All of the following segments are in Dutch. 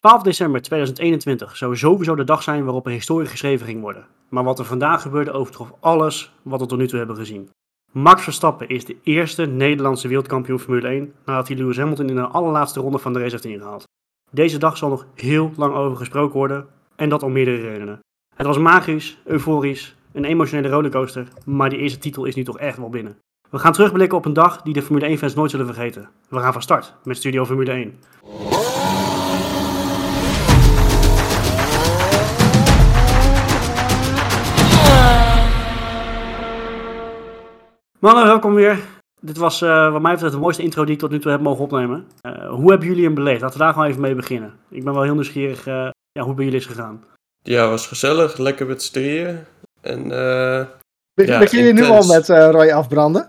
12 december 2021 zou sowieso de dag zijn waarop er historie geschreven ging worden. Maar wat er vandaag gebeurde overtrof alles wat we tot nu toe hebben gezien. Max Verstappen is de eerste Nederlandse wereldkampioen Formule 1 nadat hij Lewis Hamilton in de allerlaatste ronde van de race heeft ingehaald. Deze dag zal nog heel lang over gesproken worden en dat om meerdere redenen. Het was magisch, euforisch, een emotionele rollercoaster, maar die eerste titel is nu toch echt wel binnen. We gaan terugblikken op een dag die de Formule 1-fans nooit zullen vergeten. We gaan van start met Studio Formule 1. Mannen, welkom weer. Dit was uh, wat mij betreft de mooiste intro die ik tot nu toe heb mogen opnemen. Uh, hoe hebben jullie hem beleefd? Laten we daar gewoon even mee beginnen. Ik ben wel heel nieuwsgierig uh, ja, hoe bij jullie is gegaan. Ja, was gezellig. Lekker met z'n drieën. En, Be ja, begin je nu al met Roy afbranden?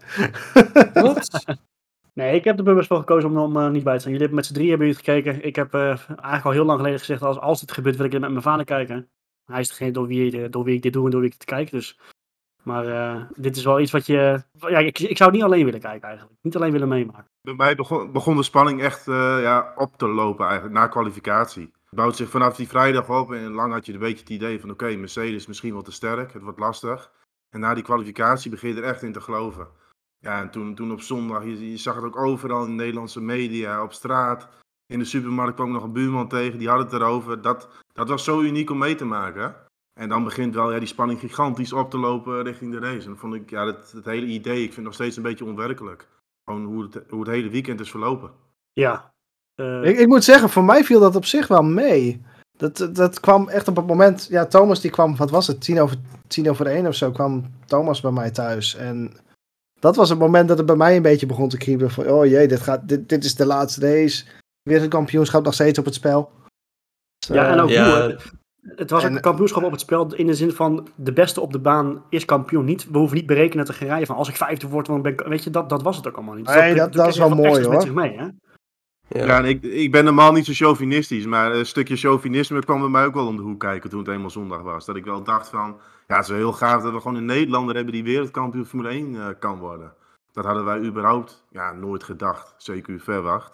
Wat? nee, ik heb er bewust voor gekozen om, om niet bij te zijn. Jullie hebben met z'n drieën hebben jullie het gekeken. Ik heb eigenlijk al heel lang geleden gezegd, als, als dit gebeurt wil ik het met mijn vader kijken. Hij is degene door wie, door wie ik dit doe en door wie ik het kijk. Dus maar uh, dit is wel iets wat je. Ja, ik, ik zou het niet alleen willen kijken eigenlijk. Niet alleen willen meemaken. Bij mij begon, begon de spanning echt uh, ja, op te lopen eigenlijk, na kwalificatie. Het bouwt zich vanaf die vrijdag op en lang had je een beetje het idee van oké, okay, Mercedes misschien wel te sterk, het wordt lastig. En na die kwalificatie begin je er echt in te geloven. Ja, en toen, toen op zondag, je, je zag het ook overal in de Nederlandse media, op straat. In de supermarkt kwam nog een buurman tegen, die had het erover. Dat, dat was zo uniek om mee te maken. En dan begint wel ja, die spanning gigantisch op te lopen richting de race. En dan vond ik ja, het, het hele idee, ik vind het nog steeds een beetje onwerkelijk. Gewoon hoe het, hoe het hele weekend is verlopen. Ja. Uh... Ik, ik, moet zeggen, voor mij viel dat op zich wel mee. Dat, dat kwam echt op het moment. Ja, Thomas die kwam, wat was het? Tien over, tien over één of zo kwam Thomas bij mij thuis. En dat was het moment dat het bij mij een beetje begon te kriebelen. Van, oh jee, dit, gaat, dit, dit is de laatste race. Wereldkampioenschap nog steeds op het spel. Ja, en ook ja. hoe, het was een kampioenschap op het spel in de zin van de beste op de baan is kampioen. Niet, we hoeven niet berekenen te rijden van als ik vijfde word, dan ben ik, weet je, dat, dat was het ook allemaal niet. Dus nee, dat, dat, is wel mooi hoor. Met zich mee, hè? Ja, ja en ik, ik ben normaal niet zo chauvinistisch, maar een stukje chauvinisme kwam bij mij ook wel om de hoek kijken toen het eenmaal zondag was. Dat ik wel dacht van, ja het is wel heel gaaf dat we gewoon een Nederlander hebben die wereldkampioen Formule 1 uh, eh, kan worden. Dat hadden wij überhaupt ja, nooit gedacht, zeker verwacht.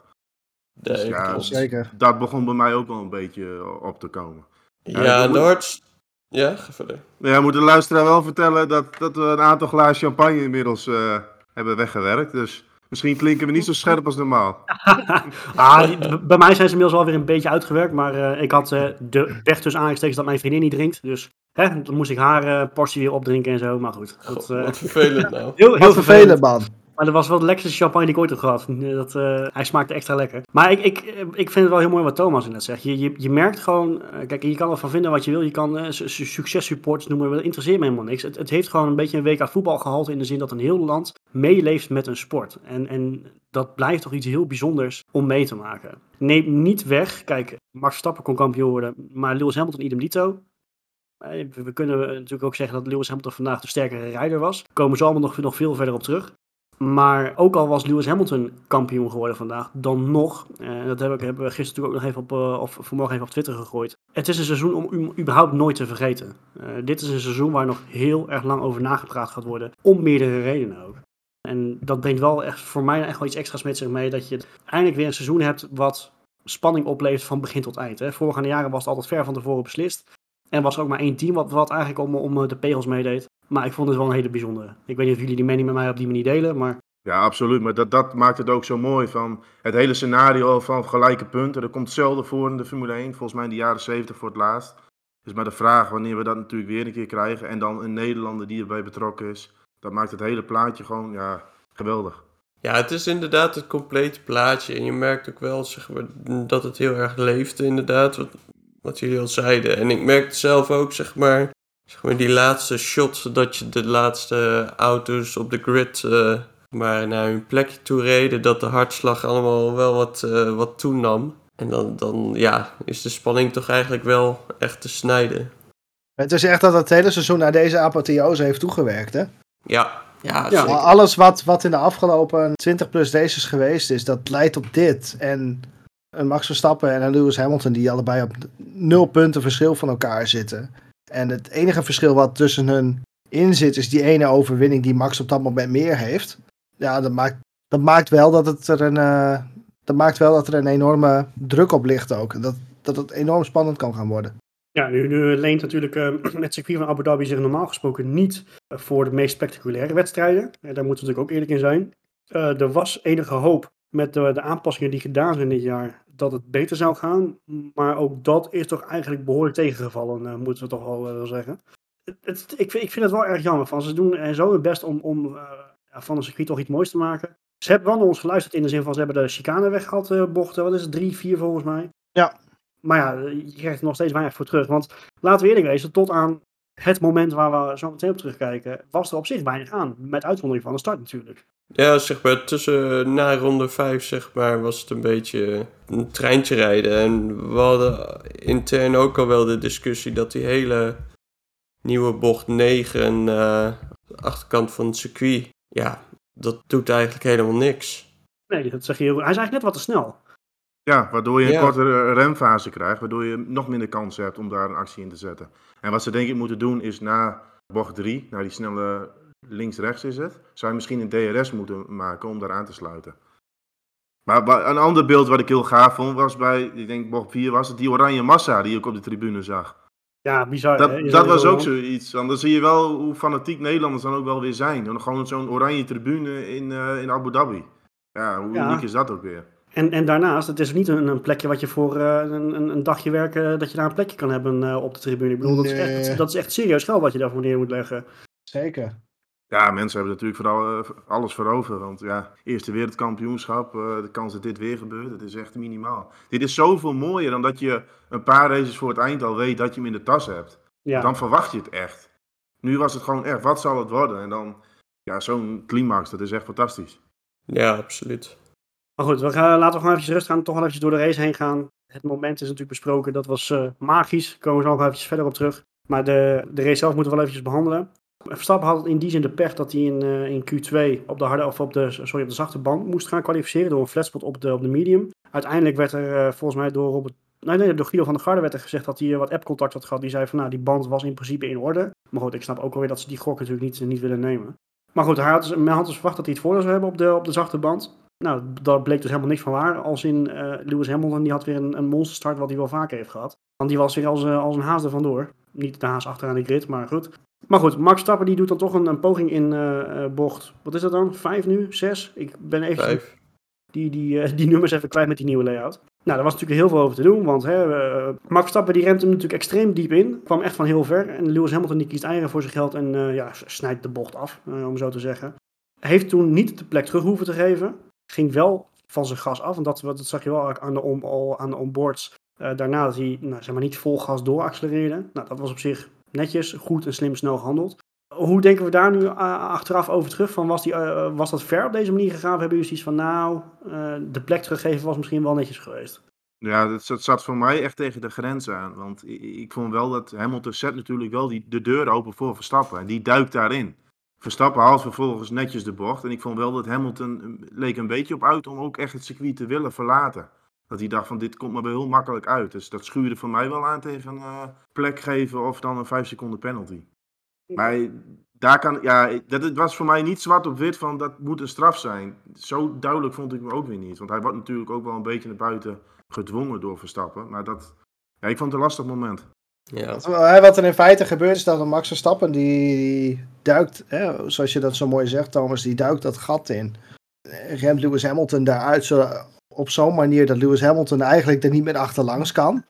Dus, ja, zeker. Dat begon bij mij ook wel een beetje op te komen. Ja, Noord. Ja, ga verder. Ja, we moeten de luisteraar wel vertellen dat, dat we een aantal glazen champagne inmiddels uh, hebben weggewerkt. Dus misschien klinken we niet zo scherp als normaal. ah, bij mij zijn ze inmiddels alweer een beetje uitgewerkt. Maar uh, ik had uh, de weg tussen aangestekens dat mijn vriendin niet drinkt. Dus hè, dan moest ik haar portie weer opdrinken en zo. Maar goed. Dat, God, wat vervelend nou. Heel, heel vervelend, man. Maar dat was wel de lekkerste champagne die ik ooit heb gehad. Dat, uh, hij smaakte extra lekker. Maar ik, ik, ik vind het wel heel mooi wat Thomas net zegt. Je, je, je merkt gewoon, kijk, je kan ervan vinden wat je wil. Je kan uh, successupporters noemen, dat interesseert me helemaal niks. Het, het heeft gewoon een beetje een WK voetbal gehaald in de zin dat een heel land meeleeft met een sport. En, en dat blijft toch iets heel bijzonders om mee te maken. Neem niet weg, kijk, Max Verstappen kon kampioen worden, maar Lewis Hamilton idem dito. We kunnen natuurlijk ook zeggen dat Lewis Hamilton vandaag de sterkere rijder was. Komen ze allemaal nog veel verder op terug. Maar ook al was Lewis Hamilton kampioen geworden vandaag, dan nog, en dat hebben we gisteren ook nog even op, uh, of vanmorgen even op Twitter gegooid. Het is een seizoen om überhaupt nooit te vergeten. Uh, dit is een seizoen waar nog heel erg lang over nagepraat gaat worden, om meerdere redenen ook. En dat brengt wel echt voor mij echt wel iets extra's met zich mee, dat je eindelijk weer een seizoen hebt wat spanning oplevert van begin tot eind. Hè. Vorige jaren was het altijd ver van tevoren beslist. En was er ook maar één team wat, wat eigenlijk om, om de pegels meedeed. Maar ik vond het wel een hele bijzondere. Ik weet niet of jullie die mening met mij op die manier delen, maar... Ja, absoluut. Maar dat, dat maakt het ook zo mooi. Van het hele scenario van gelijke punten. Dat komt zelden voor in de Formule 1. Volgens mij in de jaren 70 voor het laatst. Dus maar de vraag wanneer we dat natuurlijk weer een keer krijgen. En dan een Nederlander die erbij betrokken is. Dat maakt het hele plaatje gewoon ja, geweldig. Ja, het is inderdaad het complete plaatje. En je merkt ook wel zeg maar, dat het heel erg leeft, inderdaad. Wat, wat jullie al zeiden. En ik merkte zelf ook, zeg maar, zeg maar, die laatste shot dat je de laatste auto's op de grid uh, maar naar hun plekje toe reden, dat de hartslag allemaal wel wat, uh, wat toenam. En dan, dan ja, is de spanning toch eigenlijk wel echt te snijden. Het is echt dat het hele seizoen naar deze apotheose heeft toegewerkt, hè? Ja, ja, ja alles wat, wat in de afgelopen 20 plus races geweest is, dat leidt op dit. En een Max Verstappen en een Lewis Hamilton die allebei op nul punten verschil van elkaar zitten. En het enige verschil wat tussen hun in zit, is die ene overwinning die Max op dat moment meer heeft. Ja, dat maakt, dat maakt wel dat het er een. Uh, dat maakt wel dat er een enorme druk op ligt ook. Dat, dat het enorm spannend kan gaan worden. Ja, nu, leent natuurlijk uh, het circuit van Abu Dhabi zich normaal gesproken niet voor de meest spectaculaire wedstrijden. daar moeten we natuurlijk ook eerlijk in zijn. er was enige hoop met de, de aanpassingen die gedaan zijn dit jaar dat het beter zou gaan. Maar ook dat is toch eigenlijk behoorlijk tegengevallen, moeten we toch wel zeggen. Het, ik, vind, ik vind het wel erg jammer. Van. Ze doen zo hun best om, om van een circuit toch iets moois te maken. Ze hebben wel naar ons geluisterd in de zin van ze hebben de chicane weggehaald, bochten. Wat is het? Drie, vier volgens mij. Ja. Maar ja, je krijgt er nog steeds weinig voor terug. Want laten we eerlijk wezen, tot aan het moment waar we zo meteen op terugkijken, was er op zich weinig aan. Met uitzondering van de start natuurlijk. Ja, zeg maar, tussen na ronde 5 zeg maar, was het een beetje een treintje rijden. En we hadden intern ook al wel de discussie dat die hele nieuwe bocht 9 uh, de achterkant van het circuit, ja, dat doet eigenlijk helemaal niks. Nee, dat zeg je. Hij is eigenlijk net wat te snel. Ja, waardoor je een kortere remfase krijgt, waardoor je nog minder kans hebt om daar een actie in te zetten. En wat ze denk ik moeten doen is na bocht 3, naar die snelle links-rechts is het, zou je misschien een DRS moeten maken om daar aan te sluiten. Maar een ander beeld wat ik heel gaaf vond was bij, ik denk bocht 4 was het, die oranje massa die ik op de tribune zag. Ja, bizar. Dat, dat was ook zoiets. Want dan zie je wel hoe fanatiek Nederlanders dan ook wel weer zijn. Dan gewoon zo'n oranje tribune in, uh, in Abu Dhabi. Ja, hoe uniek is dat ook weer? En, en daarnaast, het is niet een, een plekje wat je voor uh, een, een dagje werken, dat je daar een plekje kan hebben uh, op de tribune. Ik bedoel, dat, is echt, dat is echt serieus geld wat je daarvoor neer moet leggen. Zeker. Ja, mensen hebben natuurlijk vooral alles voor over. Want ja, eerste wereldkampioenschap, uh, de kans dat dit weer gebeurt, dat is echt minimaal. Dit is zoveel mooier dan dat je een paar races voor het eind al weet dat je hem in de tas hebt. Ja. Dan verwacht je het echt. Nu was het gewoon echt, wat zal het worden? En dan, ja, zo'n climax, dat is echt fantastisch. Ja, absoluut. Maar goed, we laten we gewoon even rustig gaan, toch wel even door de race heen gaan. Het moment is natuurlijk besproken, dat was uh, magisch. Daar komen we nog even verder op terug. Maar de, de race zelf moeten we wel eventjes behandelen. Verstappen had in die zin de pech dat hij in, uh, in Q2 op de, harde, of op, de, sorry, op de zachte band moest gaan kwalificeren door een flatspot op de, op de medium. Uiteindelijk werd er uh, volgens mij door, Robert, nee, nee, door Guido van der Garde werd er gezegd dat hij wat appcontact had gehad. Die zei van nou, die band was in principe in orde. Maar goed, ik snap ook alweer dat ze die gok natuurlijk niet, niet willen nemen. Maar goed, hij had, dus, men had dus verwacht dat hij het voordeel zou hebben op de, op de zachte band. Nou, daar bleek dus helemaal niks van waar. Als in uh, Lewis Hamilton, die had weer een, een monsterstart wat hij wel vaker heeft gehad. Want die was weer als, als een haas er vandoor. Niet de haas achteraan de grid, maar goed. Maar goed, Max Stappen die doet dan toch een, een poging in uh, bocht. Wat is dat dan? Vijf nu? Zes? Ik ben even Vijf. Die, die, die nummers even kwijt met die nieuwe layout. Nou, daar was natuurlijk heel veel over te doen. Want hè, Max Stappen die remt hem natuurlijk extreem diep in. Kwam echt van heel ver. En Lewis Hamilton die kiest eieren voor zijn geld en ja, snijdt de bocht af, om zo te zeggen. Heeft toen niet de plek terug hoeven te geven. Ging wel van zijn gas af. En dat, dat zag je wel aan de, on, aan de onboards. daarna dat hij nou, zeg maar, niet vol gas dooraccelereerde. Nou, dat was op zich netjes, goed en slim snel gehandeld. Hoe denken we daar nu achteraf over terug? Van was, die, uh, was dat ver op deze manier gegaan? hebben jullie zoiets van, nou, de plek teruggeven was misschien wel netjes geweest? Ja, dat, dat zat voor mij echt tegen de grens aan. Want ik, ik vond wel dat Hamilton zet natuurlijk wel die, de deur open voor Verstappen. En die duikt daarin. Verstappen haalt vervolgens netjes de bocht. En ik vond wel dat Hamilton leek een beetje op uit om ook echt het circuit te willen verlaten. Dat hij dacht van dit komt me wel heel makkelijk uit. Dus dat schuurde voor mij wel aan tegen uh, plek geven of dan een 5 seconden penalty. Maar daar kan, ja, dat, het was voor mij niet zwart op wit van dat moet een straf zijn. Zo duidelijk vond ik me ook weer niet. Want hij wordt natuurlijk ook wel een beetje naar buiten gedwongen door Verstappen. Maar dat, ja, ik vond het een lastig moment. Ja. Wat er in feite gebeurt is dat Max Verstappen die duikt, hè, zoals je dat zo mooi zegt Thomas, die duikt dat gat in. Remt Lewis Hamilton daaruit zo, op zo'n manier dat Lewis Hamilton eigenlijk er niet meer achterlangs kan.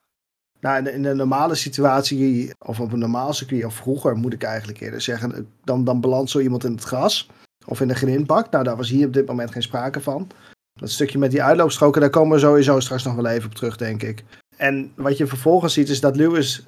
Nou, in, een normale situatie, of op een normaal circuit, of vroeger moet ik eigenlijk eerder zeggen, dan, dan belandt zo iemand in het gras of in de grindbak. Nou, daar was hier op dit moment geen sprake van. Dat stukje met die uitloopstroken, daar komen we sowieso straks nog wel even op terug, denk ik. En wat je vervolgens ziet, is dat Lewis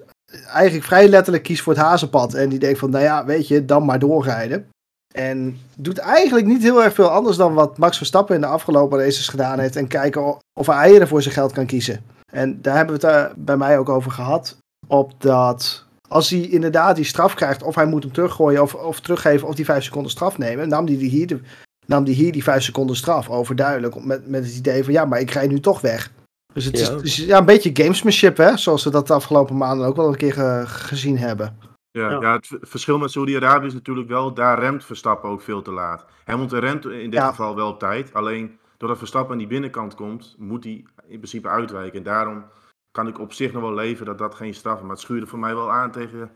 eigenlijk vrij letterlijk kiest voor het hazenpad. En die denkt van, nou ja, weet je, dan maar doorrijden. En doet eigenlijk niet heel erg veel anders dan wat Max Verstappen in de afgelopen races gedaan heeft. En kijken of hij eieren voor zijn geld kan kiezen. En daar hebben we het er bij mij ook over gehad. Op dat als hij inderdaad die straf krijgt, of hij moet hem teruggooien of, of teruggeven of die vijf seconden straf nemen, nam hij hier, de, nam die hier die vijf seconden straf overduidelijk. Met, met het idee van ja, maar ik rij nu toch weg. Dus het ja. is, ja, een beetje gamesmanship, hè? zoals we dat de afgelopen maanden ook wel een keer gezien hebben. Ja, ja. het verschil met Saudi-Arabië is natuurlijk wel, daar remt Verstappen ook veel te laat. Hamilton remt in dit geval wel op tijd, alleen doordat Verstappen aan die binnenkant komt, moet hij in principe uitwijken. En daarom kan ik op zich nog wel leven dat dat geen straf is. Maar het schuurde voor mij wel aan tegen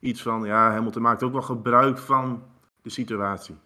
iets van, ja, Hamilton maakt ook wel gebruik van de situatie.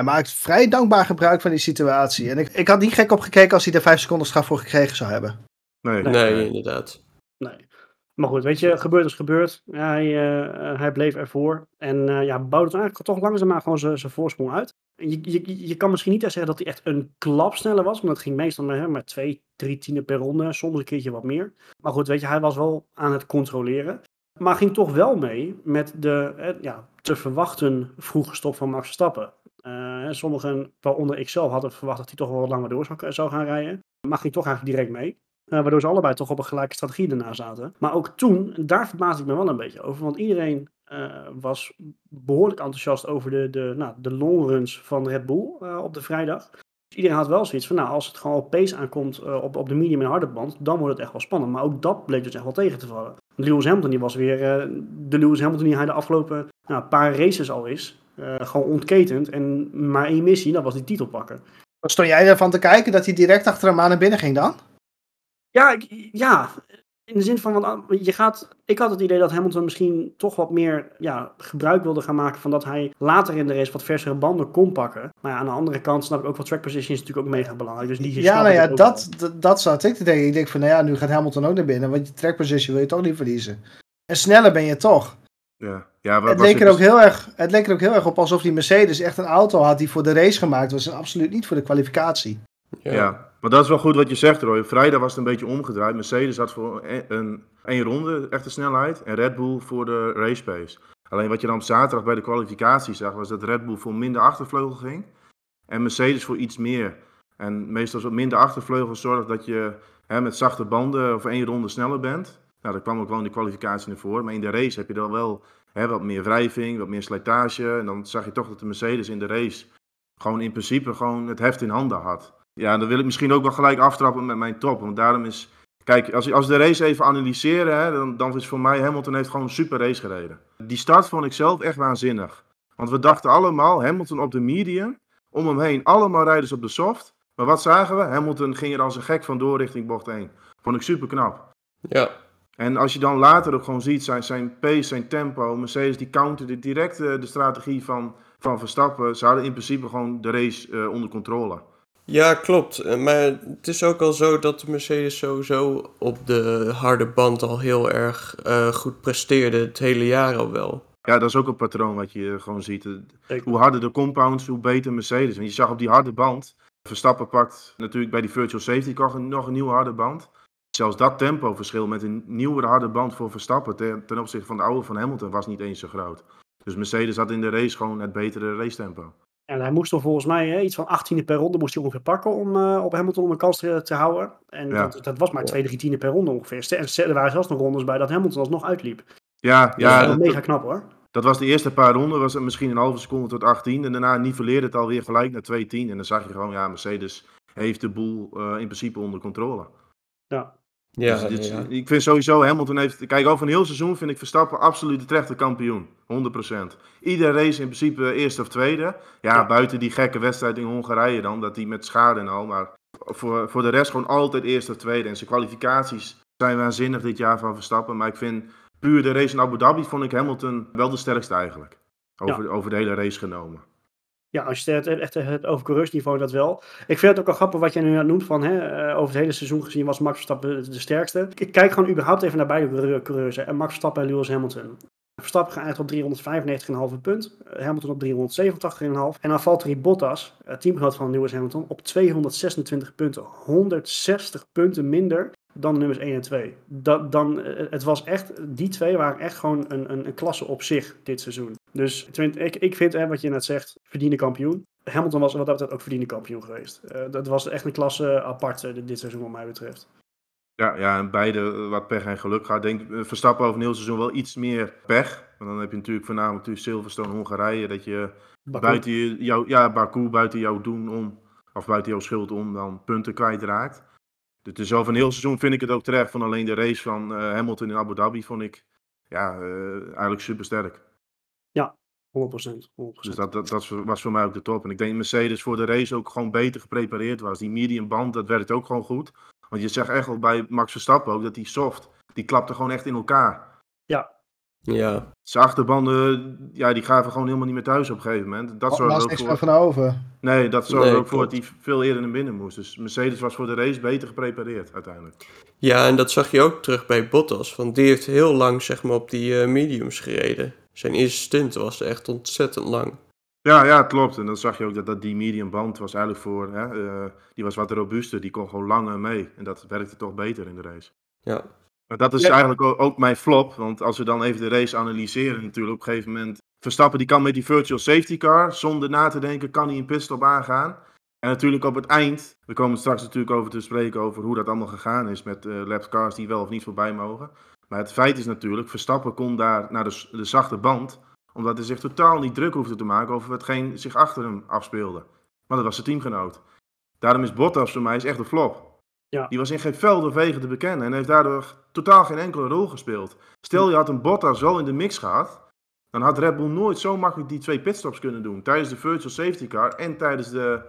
Hij maakt vrij dankbaar gebruik van die situatie. En ik, ik had niet gek opgekeken als hij er vijf seconden straf voor gekregen zou hebben. Nee, Nee, inderdaad. Nee. Maar goed, weet je, gebeurd is gebeurd. Hij, eh, hij bleef ervoor. En eh, ja, bouwde het eigenlijk toch langzaamaan gewoon zijn zijn voorsprong uit. Je, je, je kan misschien niet echt zeggen dat hij echt een klap sneller was. Want het ging meestal met, hè, met twee, drie tienden per ronde. Soms een keertje wat meer. Maar goed, weet je, hij was wel aan het controleren. Maar ging toch wel mee met de eh, ja, te verwachten vroege stop van Max Verstappen. Eh, sommigen, waaronder ik zelf, hadden verwacht dat hij toch wel wat langer door zou, zou gaan rijden. Maar ging toch eigenlijk direct mee. Uh, waardoor ze allebei toch op een gelijke strategie daarna zaten. Maar ook toen, daar verbaasde ik me wel een beetje over. Want iedereen uh, was behoorlijk enthousiast over de, de, nou, de longruns van Red Bull op de vrijdag. Dus iedereen had wel zoiets van, nou, als het gewoon op pace aankomt op, op de medium en harde band, dan wordt het echt wel spannend. Maar ook dat bleek dus echt wel tegen te vallen. Lewis Hamilton, die was weer de Lewis Hamilton die hij de afgelopen nou, paar races al is. Gewoon ontketend. En maar één missie, dat was die titel pakken. Stond jij ervan te kijken dat hij direct achter hem aan naar binnen ging dan? Ja, ik, ja, in de zin van, want je gaat, ik had het idee dat Hamilton misschien toch wat meer ja, gebruik wilde gaan maken van dat hij later in de race wat versere banden kon pakken. Maar ja, aan de andere kant snap ik ook wel track position is natuurlijk ook mega belangrijk. Dus die ja, nou ja, dat, dat, dat zat ik te denken. Ik denk van, nou ja, nu gaat Hamilton ook naar binnen, want je track position wil je toch niet verliezen. En sneller ben je toch. Ja. Ja, wat, het, leek er ook heel erg, het leek er ook heel erg op alsof die Mercedes echt een auto had die voor de race gemaakt was en absoluut niet voor de kwalificatie. Ja. ja. maar dat is wel goed wat je zegt, Roy. Vrijdag was het een beetje omgedraaid. Mercedes had voor een, een ronde echte snelheid en Red Bull voor de race pace. Alleen wat je dan op zaterdag bij de kwalificatie zag, was dat Red Bull voor minder achtervleugel ging en Mercedes voor iets meer. En meestal wat minder achtervleugel zorgt dat je hè, met zachte banden of één ronde sneller bent. Nou, dat kwam ook wel in de kwalificatie naar voren. Maar in de race heb je dan wel hè, wat meer wrijving, wat meer slijtage. En dan zag je toch dat de Mercedes in de race gewoon in principe gewoon het heft in handen had. Ja, dan wil ik misschien ook wel gelijk aftrappen met mijn top. Want daarom is. Kijk, als, als de race even analyseren, hè, dan, dan is voor mij Hamilton heeft gewoon een super race gereden. Die start vond ik zelf echt waanzinnig. Want we dachten allemaal, Hamilton op de medium, om hem heen allemaal rijders op de soft. Maar wat zagen we? Hamilton ging er als een gek vandoor richting bocht 1. Vond ik super knap. Ja. En als je dan later ook gewoon ziet, zijn, zijn pace, zijn tempo, Mercedes die counterde direct uh, de strategie van, van Verstappen. Ze hadden in principe gewoon de race uh, onder controle. Ja, klopt. Maar het is ook al zo dat de Mercedes sowieso op de harde band al heel erg uh, goed presteerde het hele jaar al wel. Ja, dat is ook een patroon wat je gewoon ziet. Hoe harder de compounds, hoe beter Mercedes. Want je zag op die harde band, Verstappen pakt natuurlijk bij die virtual safety car nog een nieuwe harde band. Zelfs dat tempoverschil met een nieuwere harde band voor Verstappen ten, ten opzichte van de oude van Hamilton was niet eens zo groot. Dus Mercedes had in de race gewoon het betere racetempo. En hij moest er volgens mij hè, iets van 18e per ronde moest hij ongeveer pakken om uh, op Hamilton om een kans te, te houden. En ja. dat, dat, was maar 2, 3 tiende per ronde ongeveer. En er waren zelfs nog rondes bij dat Hamilton alsnog uitliep. Ja, ja. Dat is mega knap hoor. Dat was de eerste paar ronden, was het misschien een halve seconde tot 18. En daarna niveleerde het alweer gelijk naar 2 10. En dan zag je gewoon, ja, Mercedes heeft de boel uh, in principe onder controle. Ja. Ja, dus dit, ja. Ik vind sowieso, Hamilton heeft... Kijk, over een heel seizoen vind ik Verstappen absoluut de terechte kampioen. 100%. Iedere race in principe eerste of tweede. Ja, Ja. buiten die gekke wedstrijd in Hongarije dan, dat hij met schade en al. Maar voor, voor de rest gewoon altijd eerste of tweede. En zijn kwalificaties zijn waanzinnig dit jaar van Verstappen. Maar ik vind puur de race in Abu Dhabi vond ik Hamilton wel de sterkste eigenlijk. Over, over de hele race genomen. Ja, als je het echt over coureursniveau, dat wel. Ik vind het ook wel grappig wat jij nu noemt van, hè, eh, over het hele seizoen gezien was Max Verstappen de sterkste. Ik kijk gewoon überhaupt even naar beide coureurs, en Max Verstappen en Lewis Hamilton. Verstappen geëindigd op 395,5 punt, eh, Hamilton op 387,5 en dan Valtteri Bottas, eh, teamgenoot van Lewis Hamilton, op 226 punten. 160 punten minder dan nummers 1 en 2. Dat, dan, eh, het was echt, die twee waren echt gewoon een, een, een klasse op zich dit seizoen. Dus ik, ik vind, hè, wat je net zegt, verdiende kampioen. Hamilton was wat dat betreft ook verdiende kampioen geweest. Uh, dat was echt een klasse apart uh, dit seizoen wat mij betreft. Ja, ja, en beide wat pech en geluk gaat. Denk Verstappen over een heel seizoen wel iets meer pech. Want dan heb je natuurlijk voornamelijk natuurlijk Silverstone, Hongarije. Dat je Baku. buiten jou, ja, Baku, buiten jouw doen om, of buiten jouw schuld om, dan punten kwijtraakt. Dus over een heel seizoen vind ik het ook terecht. Van alleen de race van uh, Hamilton in Abu Dhabi vond ik ja, uh, eigenlijk super sterk. Ja, 100%. 100%. Dus dat, dat, dat, was voor mij ook de top. En ik denk Mercedes voor de race ook gewoon beter geprepareerd was. Die medium band, dat werkt ook gewoon goed. Want je zegt echt wel bij Max Verstappen ook dat die soft, die klapte gewoon echt in elkaar. Ja, Zijn achterbanden, ja, die gaven gewoon helemaal niet meer thuis op een gegeven moment. Dat zorgde was ook niks voor, meer van over. nee, dat zorgde Nee, ook voor dat hij veel eerder naar binnen moest. Dus Mercedes was voor de race beter geprepareerd uiteindelijk. ja, en dat zag je ook terug bij Bottas. Want die heeft heel lang zeg maar, op die eh, mediums gereden. Zijn eerste stint was echt ontzettend lang. Ja, ja, klopt. En dan zag je ook dat, dat die medium band was eigenlijk voor, hè, eh, die was wat robuuster, die kon gewoon langer mee. En dat werkte toch beter in de race. Ja, Maar dat is Ja. eigenlijk ook, mijn flop. Want als we dan even de race analyseren natuurlijk op een gegeven moment. Verstappen die kan met die virtual safety car, zonder na te denken, kan hij een pitstop aangaan. En natuurlijk op het eind, we komen straks natuurlijk over te spreken over hoe dat allemaal gegaan is met eh lap cars die wel of niet voorbij mogen. Maar het feit is natuurlijk, Verstappen kon daar naar de zachte band, omdat hij zich totaal niet druk hoefde te maken over hetgeen zich achter hem afspeelde. Maar dat was zijn teamgenoot. Daarom is Bottas voor mij is echt een flop. Ja. Die was in geen velden of wegen te bekennen en heeft daardoor totaal geen enkele rol gespeeld. Stel je had een Bottas wel in de mix gehad, dan had Red Bull nooit zo makkelijk die twee pitstops kunnen doen. Tijdens de virtual safety car en tijdens de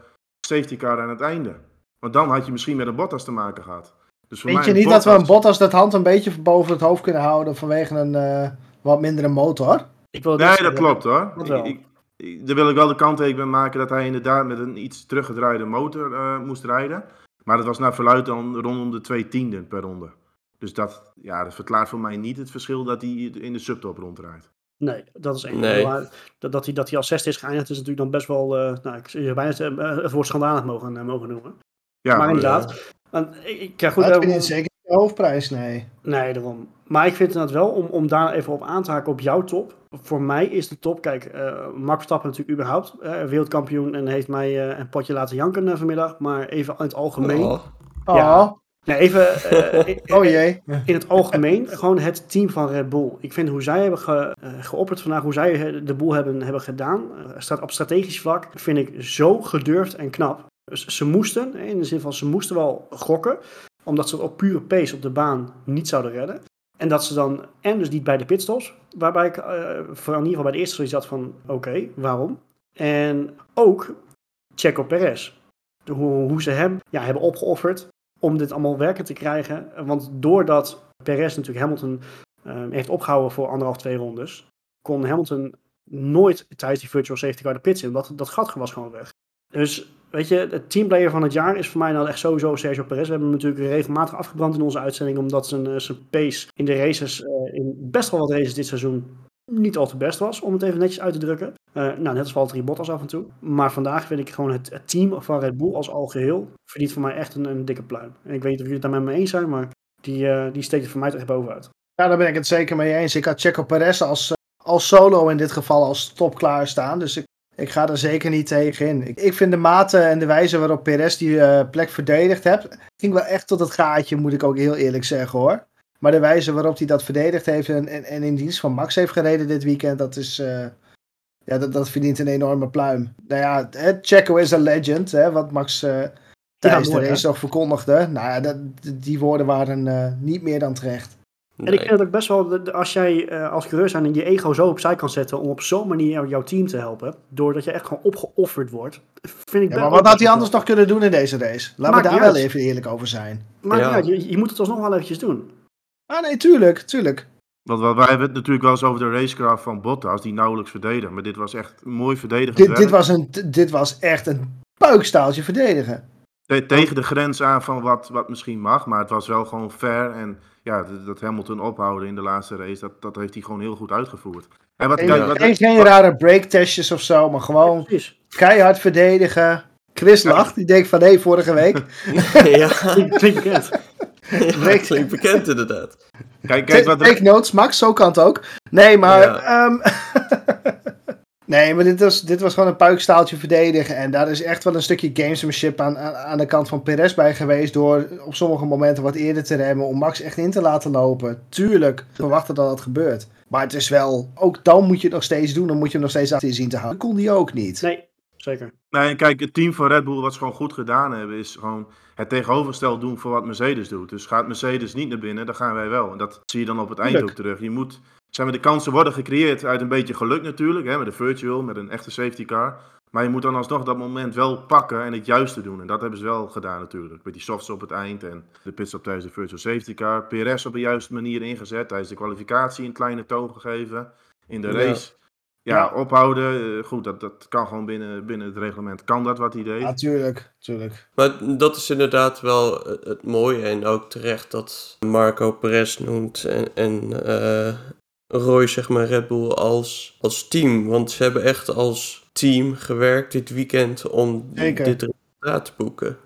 safety car aan het einde. Want dan had je misschien met een Bottas te maken gehad. Dus voor Weet mij je niet dat we een Bottas- dat hand een beetje boven het hoofd kunnen houden vanwege een eh, wat mindere motor? Ik wil Nee, dat zeggen. klopt hoor. Dat wel. Ik, ik, ik- daar wil ik wel de kanttekening bij maken dat hij inderdaad met een iets teruggedraaide motor eh, moest rijden. Maar dat was naar verluid dan rondom de twee tienden per ronde. Dus dat, ja, dat verklaart voor mij niet het verschil dat hij in de subtop rondrijdt. Nee, dat is één. Nee. Maar dat, dat, hij, dat hij als zesde is geëindigd is natuurlijk dan best wel, eh, nou, ik zou bijna het, eh, het woord schandalig mogen, eh, mogen noemen. Ja, maar inderdaad, want ik, ik ja, goed, dat vind ik zeker de hoofdprijs, nee. Nee, daarom. Maar ik vind het wel, om, om daar even op aan te haken op jouw top. Voor mij is de top, kijk, eh Max Verstappen natuurlijk überhaupt eh, wereldkampioen en heeft mij eh, een potje laten janken vanmiddag. Maar even in het algemeen. Oh, Oh, Ja. Nee, even eh, in- oh jee. in het algemeen, gewoon het team van Red Bull. Ik vind hoe zij hebben ge, eh, geopperd vandaag, hoe zij de boel hebben, hebben gedaan, staat op strategisch vlak, vind ik zo gedurfd en knap. Dus ze moesten, in de zin van ze moesten wel gokken, omdat ze het op pure pace op de baan niet zouden redden. En dat ze dan, en dus niet bij de pitstops, waarbij ik eh, vooral in ieder geval bij de eerste zoiets had van, oké, waarom? En ook Checo Perez. De- Hoe, hoe ze hem ja, hebben opgeofferd om dit allemaal werken te krijgen. Want doordat Perez natuurlijk Hamilton eh, heeft opgehouden voor anderhalf, twee rondes, kon Hamilton nooit tijdens die virtual safety car de pits in. Omdat dat gat was gewoon weg. Dus weet je, het teamplayer van het jaar is voor mij nou echt sowieso Sergio Perez. We hebben hem natuurlijk regelmatig afgebrand in onze uitzending, omdat zijn, eh, zijn pace in de races, eh, in best wel wat races dit seizoen, niet al te best was, om het even netjes uit te drukken. Eh, nou, net als Valtteri Bottas af en toe. Maar vandaag vind ik gewoon het, het team van Red Bull als algeheel verdient voor mij echt een, een dikke pluim. En ik weet niet of jullie het daar met me eens zijn, maar die, die steekt er voor mij toch echt bovenuit. Ja, daar ben ik het zeker mee eens. Ik had Checo Perez als, als solo in dit geval als top klaarstaan. Dus ik, ik ga er zeker niet tegen in. Ik, ik vind de mate en de wijze waarop Perez die eh, plek verdedigd heeft, ging wel echt tot het gaatje, moet ik ook heel eerlijk zeggen hoor. Maar de wijze waarop hij dat verdedigd heeft en, en, en in dienst van Max heeft gereden dit weekend, dat is. eh, ja, dat, dat verdient een enorme pluim. Nou ja, hè, Checo is een legend, hè, wat Max eh, tijdens mooi, de race nog verkondigde. Nou ja, dat, die woorden waren niet meer dan terecht. En ik vind het ook best wel, als jij eh, als coureur zijn en je ego zo opzij kan zetten om op zo'n manier jou- jouw team te helpen, doordat je echt gewoon opgeofferd wordt, vind ik Ja, maar wat had hij anders nog kunnen doen in deze race? Laten we daar wel uit. even eerlijk over zijn. Maar Ja. ja, je, je moet het alsnog wel eventjes doen. Ah nee, tuurlijk, tuurlijk. Want wat- wij hebben het natuurlijk wel eens over de racecraft van Bottas, die nauwelijks verdedigt. Maar dit was echt een mooi verdedigend Dit, werk. dit, was een, dit was echt een puikstaaltje verdedigen. Te- tegen de grens aan van wat, wat misschien mag. Maar het was wel gewoon fair. En ja, dat, dat Hamilton ophouden in de laatste race, dat, dat heeft hij gewoon heel goed uitgevoerd. En wat, Geen, kijk, wat, geen, geen rare breaktestjes of zo, maar gewoon Precies. keihard verdedigen. Chris lacht, die denkt van hé, vorige week. ja, Klinkt bekend. ja, klinkt bekend inderdaad. kijk, kijk wat Take notes, Max, zo kan het ook. Nee, maar... Ja. ehm, nee, maar dit was, dit was gewoon een puikstaaltje verdedigen. En daar is echt wel een stukje gamesmanship aan, aan, aan de kant van Perez bij geweest... door op sommige momenten wat eerder te remmen... om Max echt in te laten lopen. Tuurlijk, verwachten dat dat gebeurt. Maar het is wel... Ook dan moet je het nog steeds doen. Dan moet je hem nog steeds achter je zien te houden. Dat kon die ook niet. Nee, zeker. Nee, kijk, het team van Red Bull wat ze gewoon goed gedaan hebben, is gewoon het tegenovergesteld doen voor wat Mercedes doet. Dus gaat Mercedes niet naar binnen, dan gaan wij wel. En dat zie je dan op het eind ook terug. Je moet, zeg maar, de kansen worden gecreëerd uit een beetje geluk natuurlijk, hè, met een virtual, met een echte safety car. Maar je moet dan alsnog dat moment wel pakken en het juiste doen. En dat hebben ze wel gedaan natuurlijk. Met die softs op het eind en de pitstop tijdens de virtual safety car. PRS op de juiste manier ingezet. Tijdens de kwalificatie een kleine toon gegeven. In de Ja. race. Ja, ophouden. Eh, Goed, dat, dat kan gewoon binnen, binnen het reglement. Kan dat wat hij deed? Ja, tuurlijk, tuurlijk. Maar dat is inderdaad wel het mooie en ook terecht dat Marco Perez noemt en, en eh, Roy zeg maar Red Bull als, als team. Want ze hebben echt als team gewerkt dit weekend om Zeker. dit resultaat te boeken.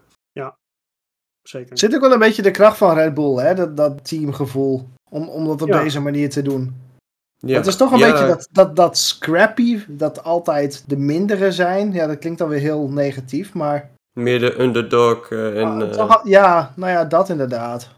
Zeker. Zit ook wel een beetje de kracht van Red Bull, hè? Dat, dat teamgevoel. Om, om dat op Ja. deze manier te doen. Ja. Het is toch een Ja, beetje dat, dat, dat scrappy, dat altijd de mindere zijn. Ja, dat klinkt dan weer heel negatief, maar... Meer de underdog eh, en... Ah, eh, toch ja, nou ja, dat inderdaad.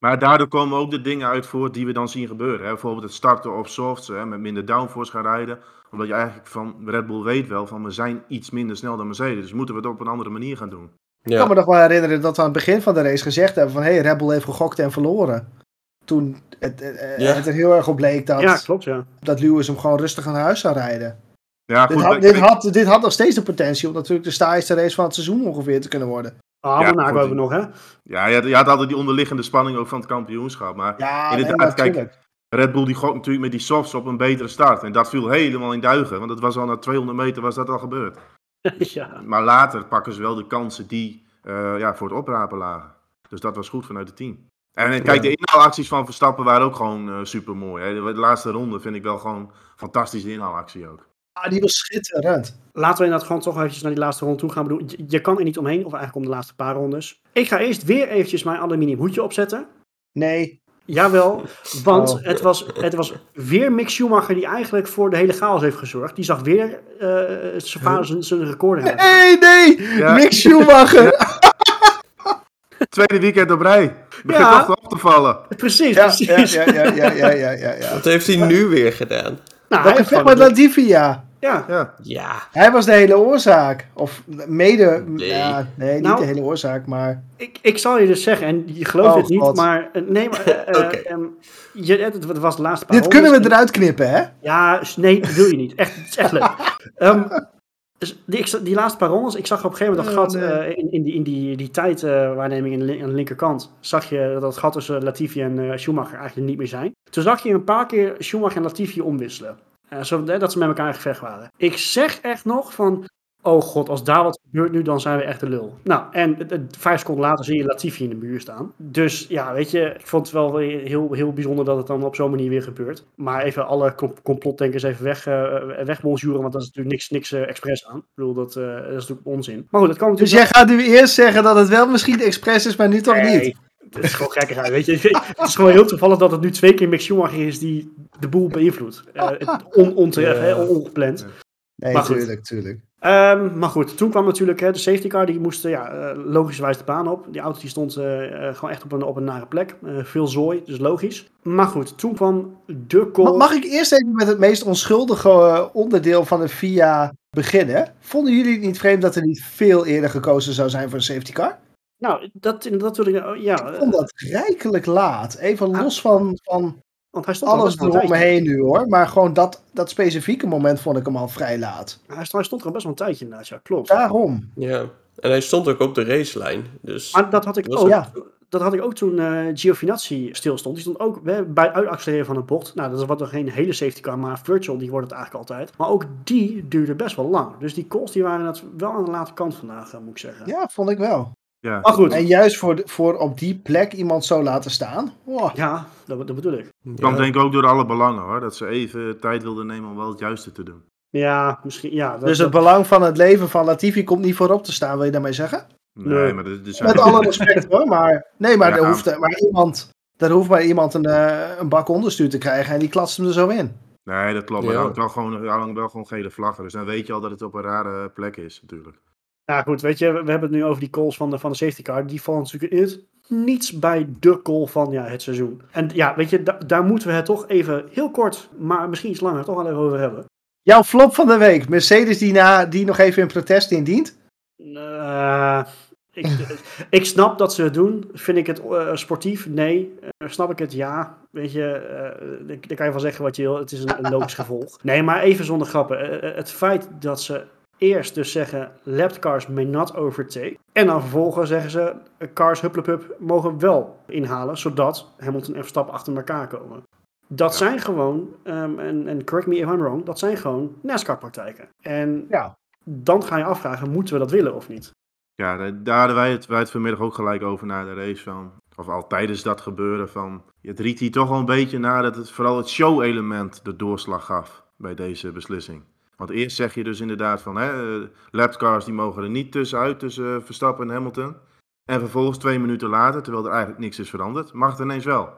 Maar daardoor komen ook de dingen uit voort die we dan zien gebeuren. Hè? Bijvoorbeeld het starten op softs, hè? met minder downforce gaan rijden. Omdat je eigenlijk van Red Bull weet wel van we zijn iets minder snel dan Mercedes. Dus moeten we het op een andere manier gaan doen. Ik kan me nog wel herinneren dat we aan het begin van de race gezegd hebben van... Hé, hey, Red Bull heeft gegokt en verloren. Toen het, eh, Ja. het er heel erg op bleek dat, Ja, klopt, ja. dat Lewis hem gewoon rustig naar huis zou rijden. Ja, Dit goed. had, dit, had, dit had nog steeds de potentie om natuurlijk de saaiste race van het seizoen ongeveer te kunnen worden. Ah, Ja, hebben we nog, hè? Ja, je had, je had altijd die onderliggende spanning ook van het kampioenschap. Maar Ja, Inderdaad, nee, kijk. Red Bull die gokt natuurlijk met die softs op een betere start. En dat viel helemaal in duigen. Want dat was al na 200 meter was dat al gebeurd. ja. Maar later pakken ze wel de kansen die eh, ja, voor het oprapen lagen. Dus dat was goed vanuit het team. En eh, kijk, de inhaalacties van Verstappen waren ook gewoon super mooi. De, de laatste ronde vind ik wel gewoon fantastische inhaalactie ook. Ah, die was schitterend. Laten we inderdaad gewoon toch eventjes naar die laatste ronde toe gaan. Ik bedoel, je, je kan er niet omheen, of eigenlijk om de laatste paar rondes. Ik ga eerst weer eventjes mijn aluminium hoedje opzetten. Nee, Jawel, want Oh. het, was, het was weer Mick Schumacher die eigenlijk voor de hele chaos heeft gezorgd. Die zag weer eh zijn vader zijn, zijn record in. nee, nee! Ja. Mick Schumacher! Tweede weekend op rij. Begint Ja. toch op te vallen. Precies, Ja, precies. ja, ja, ja, ja, ja, ja, ja. Wat heeft hij nu weer gedaan? Nou, Dat hij met Latifi, ja. ja. Ja. Ja, Hij was de hele oorzaak. Of mede... Nee. Ja, nee, niet Nou. de hele oorzaak, maar... Ik, ik zal je dus zeggen, en je gelooft Oh, het niet, God. maar... eh, Nee, maar... eh, eh, ehm, je, het, was de laatste paar Dit kunnen we eruit knippen, hè? Ja, nee, dat wil je niet. Echt, het is echt leuk. Ehm, dus die, ik, die laatste paar rondes, ik zag op een gegeven moment dat Oh, gat nee. eh, in, in die, in die, die tijdwaarneming aan, de lin- aan de linkerkant. Zag je dat het gat tussen Latifi en eh, Schumacher eigenlijk niet meer zijn. Toen zag je een paar keer Schumacher en Latifi omwisselen. Eh, zo, eh, dat ze met elkaar in gevecht waren. Ik zeg echt nog van, oh god, als daar wat gebeurt nu, dan zijn we echt de lul. Nou, en vijf seconden later zie je Latifi in de muur staan. Dus ja, weet je, ik vond het wel heel, heel bijzonder dat het dan op zo'n manier weer gebeurt. Maar even alle com- complotdenkers even weg, wegbonjuren, want dat is natuurlijk niks, niks eh, expres aan. Ik bedoel, dat, eh, dat is natuurlijk onzin. Maar goed, dat kan Dus natuurlijk... jij gaat nu eerst zeggen dat het wel misschien expres is, maar nu toch Nee, niet? Het is gewoon gekkigheid, weet je. Het is gewoon heel toevallig dat het nu twee keer Mick Schumacher is die de boel beïnvloedt. Het on, onterecht, Ja. hè, on- ongepland. Nee, Maar goed. tuurlijk, tuurlijk. Ehm, maar goed, toen kwam natuurlijk hè, de safety car. Die moest eh, ja, eh, logischerwijs de baan op. Die auto die stond eh, gewoon echt op een, op een nare plek. Veel zooi, dus logisch. Maar goed, toen kwam de call. Mag ik eerst even met het meest onschuldige onderdeel van de FIA beginnen? Vonden jullie het niet vreemd dat er niet veel eerder gekozen zou zijn voor een safety car? Nou, dat, dat wil ik... ja, Ik vond dat rijkelijk laat. Even Ah. los van, van want hij stond alles eromheen nu hoor. Maar gewoon dat, dat specifieke moment vond ik hem al vrij laat. Hij stond, hij stond er best wel een tijdje inderdaad, ja, klopt. Daarom. ja. En hij stond ook op de racelijn. Dus Maar dat had ik Was ook. het? Dat had ik ook toen eh Giovinazzi stilstond. Die stond ook bij uitaccelereren van een bocht. Nou, dat is wat nog geen hele safety car, maar virtual, die wordt het eigenlijk altijd. Maar ook die duurde best wel lang. Dus die calls die waren het wel aan de late kant vandaag, eh, moet ik zeggen. Ja, vond ik wel. Ja. Maar goed, En juist voor, voor op die plek iemand zo laten staan. Oh, ja, dat, dat bedoel ik. kwam ja. denk ik ook door alle belangen hoor. Dat ze even tijd wilden nemen om wel het juiste te doen. Ja, misschien, ja. Dat, dus het dat- belang van het leven van Latifi komt niet voorop te staan, wil je daarmee zeggen? Nee, Nee. maar er zijn... Met alle respect hoor, maar nee, maar Ja. er hoeft maar iemand, er hoeft maar iemand een, eh, een bak onderstuur te krijgen en die klatst hem er zo in. Nee, dat klopt. Maar Ja. er hangt wel gewoon, wel gewoon gele vlaggen. Dus dan weet je al dat het op een rare plek is natuurlijk. Ja, goed, weet je, we hebben het nu over die calls van de, van de safety car. Die vallen natuurlijk in het niets bij de call van ja, het seizoen. En ja, weet je, da- daar moeten we het toch even heel kort, maar misschien iets langer, toch wel even over hebben. Jouw flop van de week, Mercedes die, na, die nog even in protest indient. Eh, ik, ik snap dat ze het doen. Vind ik het eh, sportief? Nee. Eh, snap ik het? Ja. Weet je, daar kan je van zeggen wat je wil. Het is een, een logisch gevolg. Nee, maar even zonder grappen. Het feit dat ze eerst dus zeggen lapped cars may not overtake. En dan vervolgens zeggen ze cars hupplepup mogen wel inhalen, zodat Hamilton en Verstappen achter elkaar komen. Dat Ja. zijn gewoon, ehm, en, en correct me if I'm wrong, dat zijn gewoon NASCAR-praktijken. En Ja. dan ga je afvragen, moeten we dat willen of niet? Ja, daar hadden wij het, wij het vanmiddag ook gelijk over na de race van. Of al tijdens dat gebeuren van. Het riet hier toch wel een beetje na dat het vooral het show-element de doorslag gaf bij deze beslissing. Want eerst zeg je dus inderdaad van, hè, eh, lapcars die mogen er niet tussenuit tussen eh, Verstappen en Hamilton. En vervolgens twee minuten later, terwijl er eigenlijk niks is veranderd, mag het ineens wel.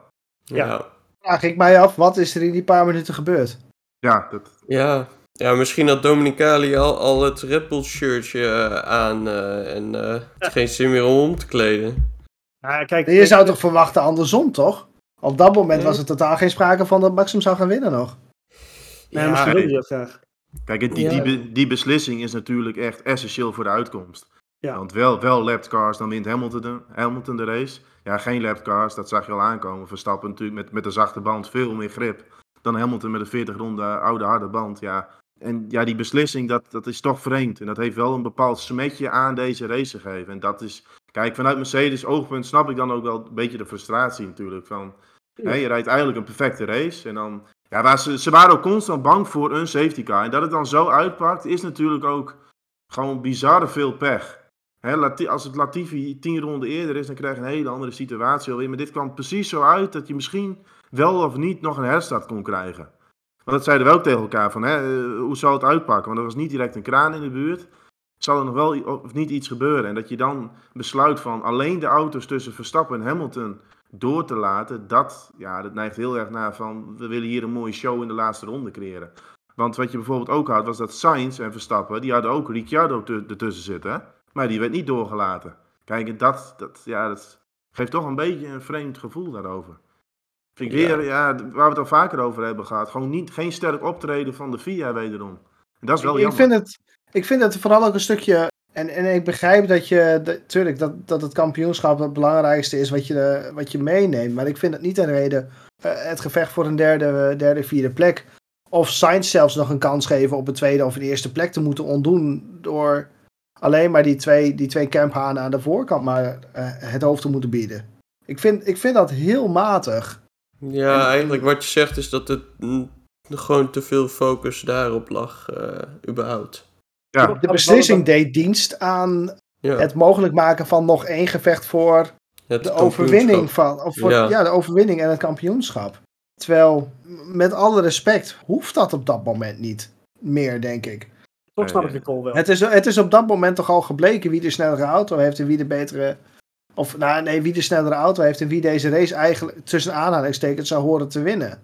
Ja. Ja. Vraag ik mij af, wat is er in die paar minuten gebeurd? Ja, dat, Ja, ja misschien had Dominicali al, al het Red Bull shirtje eh, aan eh, en eh, geen zin meer om om te kleden. Ja, kijk, Je zou toch verwachten andersom, toch? Op dat moment was er totaal geen sprake van dat Max hem zou gaan winnen nog. Nee, Ja, misschien wil je dat graag. Kijk, die, Ja. die, die beslissing is natuurlijk echt essentieel voor de uitkomst. Ja. Want wel, wel lapped cars, dan wint Hamilton de, Hamilton de race. Ja, geen lapped cars, dat zag je al aankomen. Verstappen natuurlijk met, met een zachte band veel meer grip dan Hamilton met een 40 ronde oude harde band. Ja. En ja, die beslissing, dat, dat is toch vreemd. En dat heeft wel een bepaald smetje aan deze race gegeven. En dat is, kijk, vanuit Mercedes oogpunt snap ik dan ook wel een beetje de frustratie natuurlijk. Van, hè, je rijdt eigenlijk een perfecte race en dan ja, waar ze, waren ook constant bang voor een safety car. En dat het dan zo uitpakt, is natuurlijk ook gewoon bizarre veel pech. Als het Latifi tien ronden eerder is, dan krijg je een hele andere situatie alweer. Maar dit kwam precies zo uit dat je misschien wel of niet nog een herstart kon krijgen. Want dat zeiden we ook tegen elkaar van, eh, hoe zal het uitpakken? Want er was niet direct een kraan in de buurt. Zal er nog wel of niet iets gebeuren? En dat je dan besluit van alleen de auto's tussen Verstappen en Hamilton door te laten, dat, ja, dat neigt heel erg naar van we willen hier een mooie show in de laatste ronde creëren. Want wat je bijvoorbeeld ook had, was dat Sainz en Verstappen, die hadden ook Ricciardo tu- ertussen zitten, maar die werd niet doorgelaten. Kijk, en dat, dat, ja, dat geeft toch een beetje een vreemd gevoel daarover. Vind ik weer, ja, waar we het al vaker over hebben gehad, gewoon niet, geen sterk optreden van de FIA wederom. En dat is wel ik, jammer. vind het, ik vind het vooral ook een stukje. En, en ik begrijp dat je. de- Tuurlijk, dat, dat het kampioenschap het belangrijkste is wat je, eh, wat je meeneemt. Maar ik vind het niet een reden. eh, het gevecht voor een derde, derde, vierde plek. Of Sainz zelfs nog een kans geven op een tweede of een eerste plek te moeten ontdoen. Door alleen maar die twee, die twee camphanen aan de voorkant maar eh, het hoofd te moeten bieden. Ik vind, ik vind dat heel matig. Ja, eigenlijk wat je zegt is dat het mm, gewoon te veel focus daarop lag, eh, überhaupt. Ja, De beslissing deed dienst aan Ja, het mogelijk maken van nog één gevecht voor het de overwinning van, of voor, ja. Ja. de overwinning en het kampioenschap. Terwijl, met alle respect, hoeft dat op dat moment niet meer, denk ik. Toch snap ik de call wel. Het is, het is op dat moment toch al gebleken wie de snellere auto heeft en wie de betere. Of nou, nee, wie de snellere auto heeft en wie deze race eigenlijk tussen aanhalingstekens zou horen te winnen.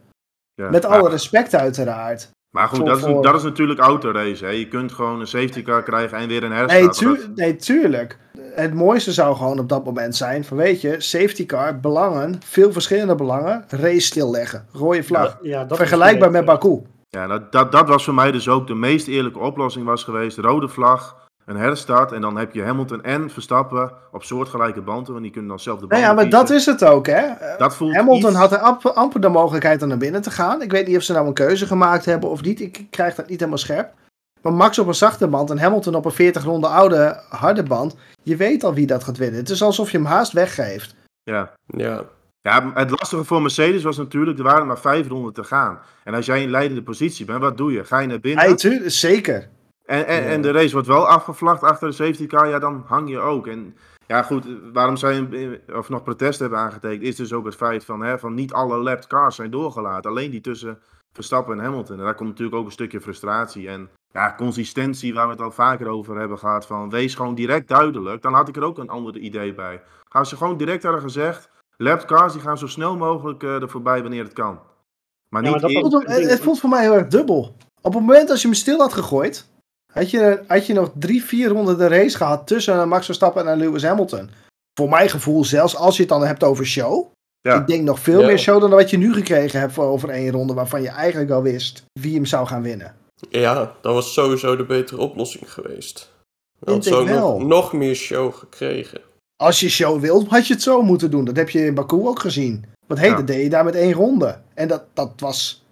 ja. Met alle respect, uiteraard. Maar goed, dat is, voor- dat is natuurlijk autorace. Hè. Je kunt gewoon een safety car krijgen en weer een herstart. Nee, Dat- tu nee, tuurlijk. Het mooiste zou gewoon op dat moment zijn: van weet je, safety car, belangen, veel verschillende belangen, race stilleggen, rode vlag. Ja, Vergelijkbaar met. Baku. Ja, dat, dat, dat was voor mij dus ook de meest eerlijke oplossing was geweest. Rode vlag, een herstart en dan heb je Hamilton en Verstappen op soortgelijke banden. Want die kunnen dan zelf de Nou banden ja, maar dat is het ook, hè? Dat voelt Hamilton iets- had er amper, amper de mogelijkheid om naar binnen te gaan. Ik weet niet of ze nou een keuze gemaakt hebben of niet. Ik krijg dat niet helemaal scherp. Maar Max op een zachte band en Hamilton op een 40 ronde oude harde band. Je weet al wie dat gaat winnen. Het is alsof je hem haast weggeeft. Ja. Ja, ja, het lastige voor Mercedes was natuurlijk, er waren maar vijf ronden te gaan. En als jij in leidende positie bent, wat doe je? Ga je naar binnen? Tuur- zeker. En, en, Ja. en de race wordt wel afgevlacht achter de safety car, ja, dan hang je ook. En ja, goed, waarom zij of nog protest hebben aangetekend, is dus ook het feit van, hè, van niet alle lapped cars zijn doorgelaten. Alleen die tussen Verstappen en Hamilton. En daar komt natuurlijk ook een stukje frustratie. En ja, consistentie, waar we het al vaker over hebben gehad, van wees gewoon direct duidelijk. Dan had ik er ook een ander idee bij. Gaan ze gewoon direct hadden gezegd, lapped cars die gaan zo snel mogelijk eh, er voorbij wanneer het kan. Maar Ja, niet maar dat Het voelt, het, het voelt voor mij heel erg dubbel. Op het moment als je hem stil had gegooid, had je, had je nog drie, vier ronden de race gehad tussen Max Verstappen en Lewis Hamilton. Voor mijn gevoel, zelfs als je het dan hebt over show. Ja. Ik denk nog veel Ja. meer show dan wat je nu gekregen hebt voor over één ronde, waarvan je eigenlijk al wist wie hem zou gaan winnen. ja, dat was sowieso de betere oplossing geweest. Dan had zo nog, nog meer show gekregen. Als je show wilt, had je het zo moeten doen. Dat heb je in Baku ook gezien. Want hé, Ja. dat deed je daar met één ronde. En dat, dat was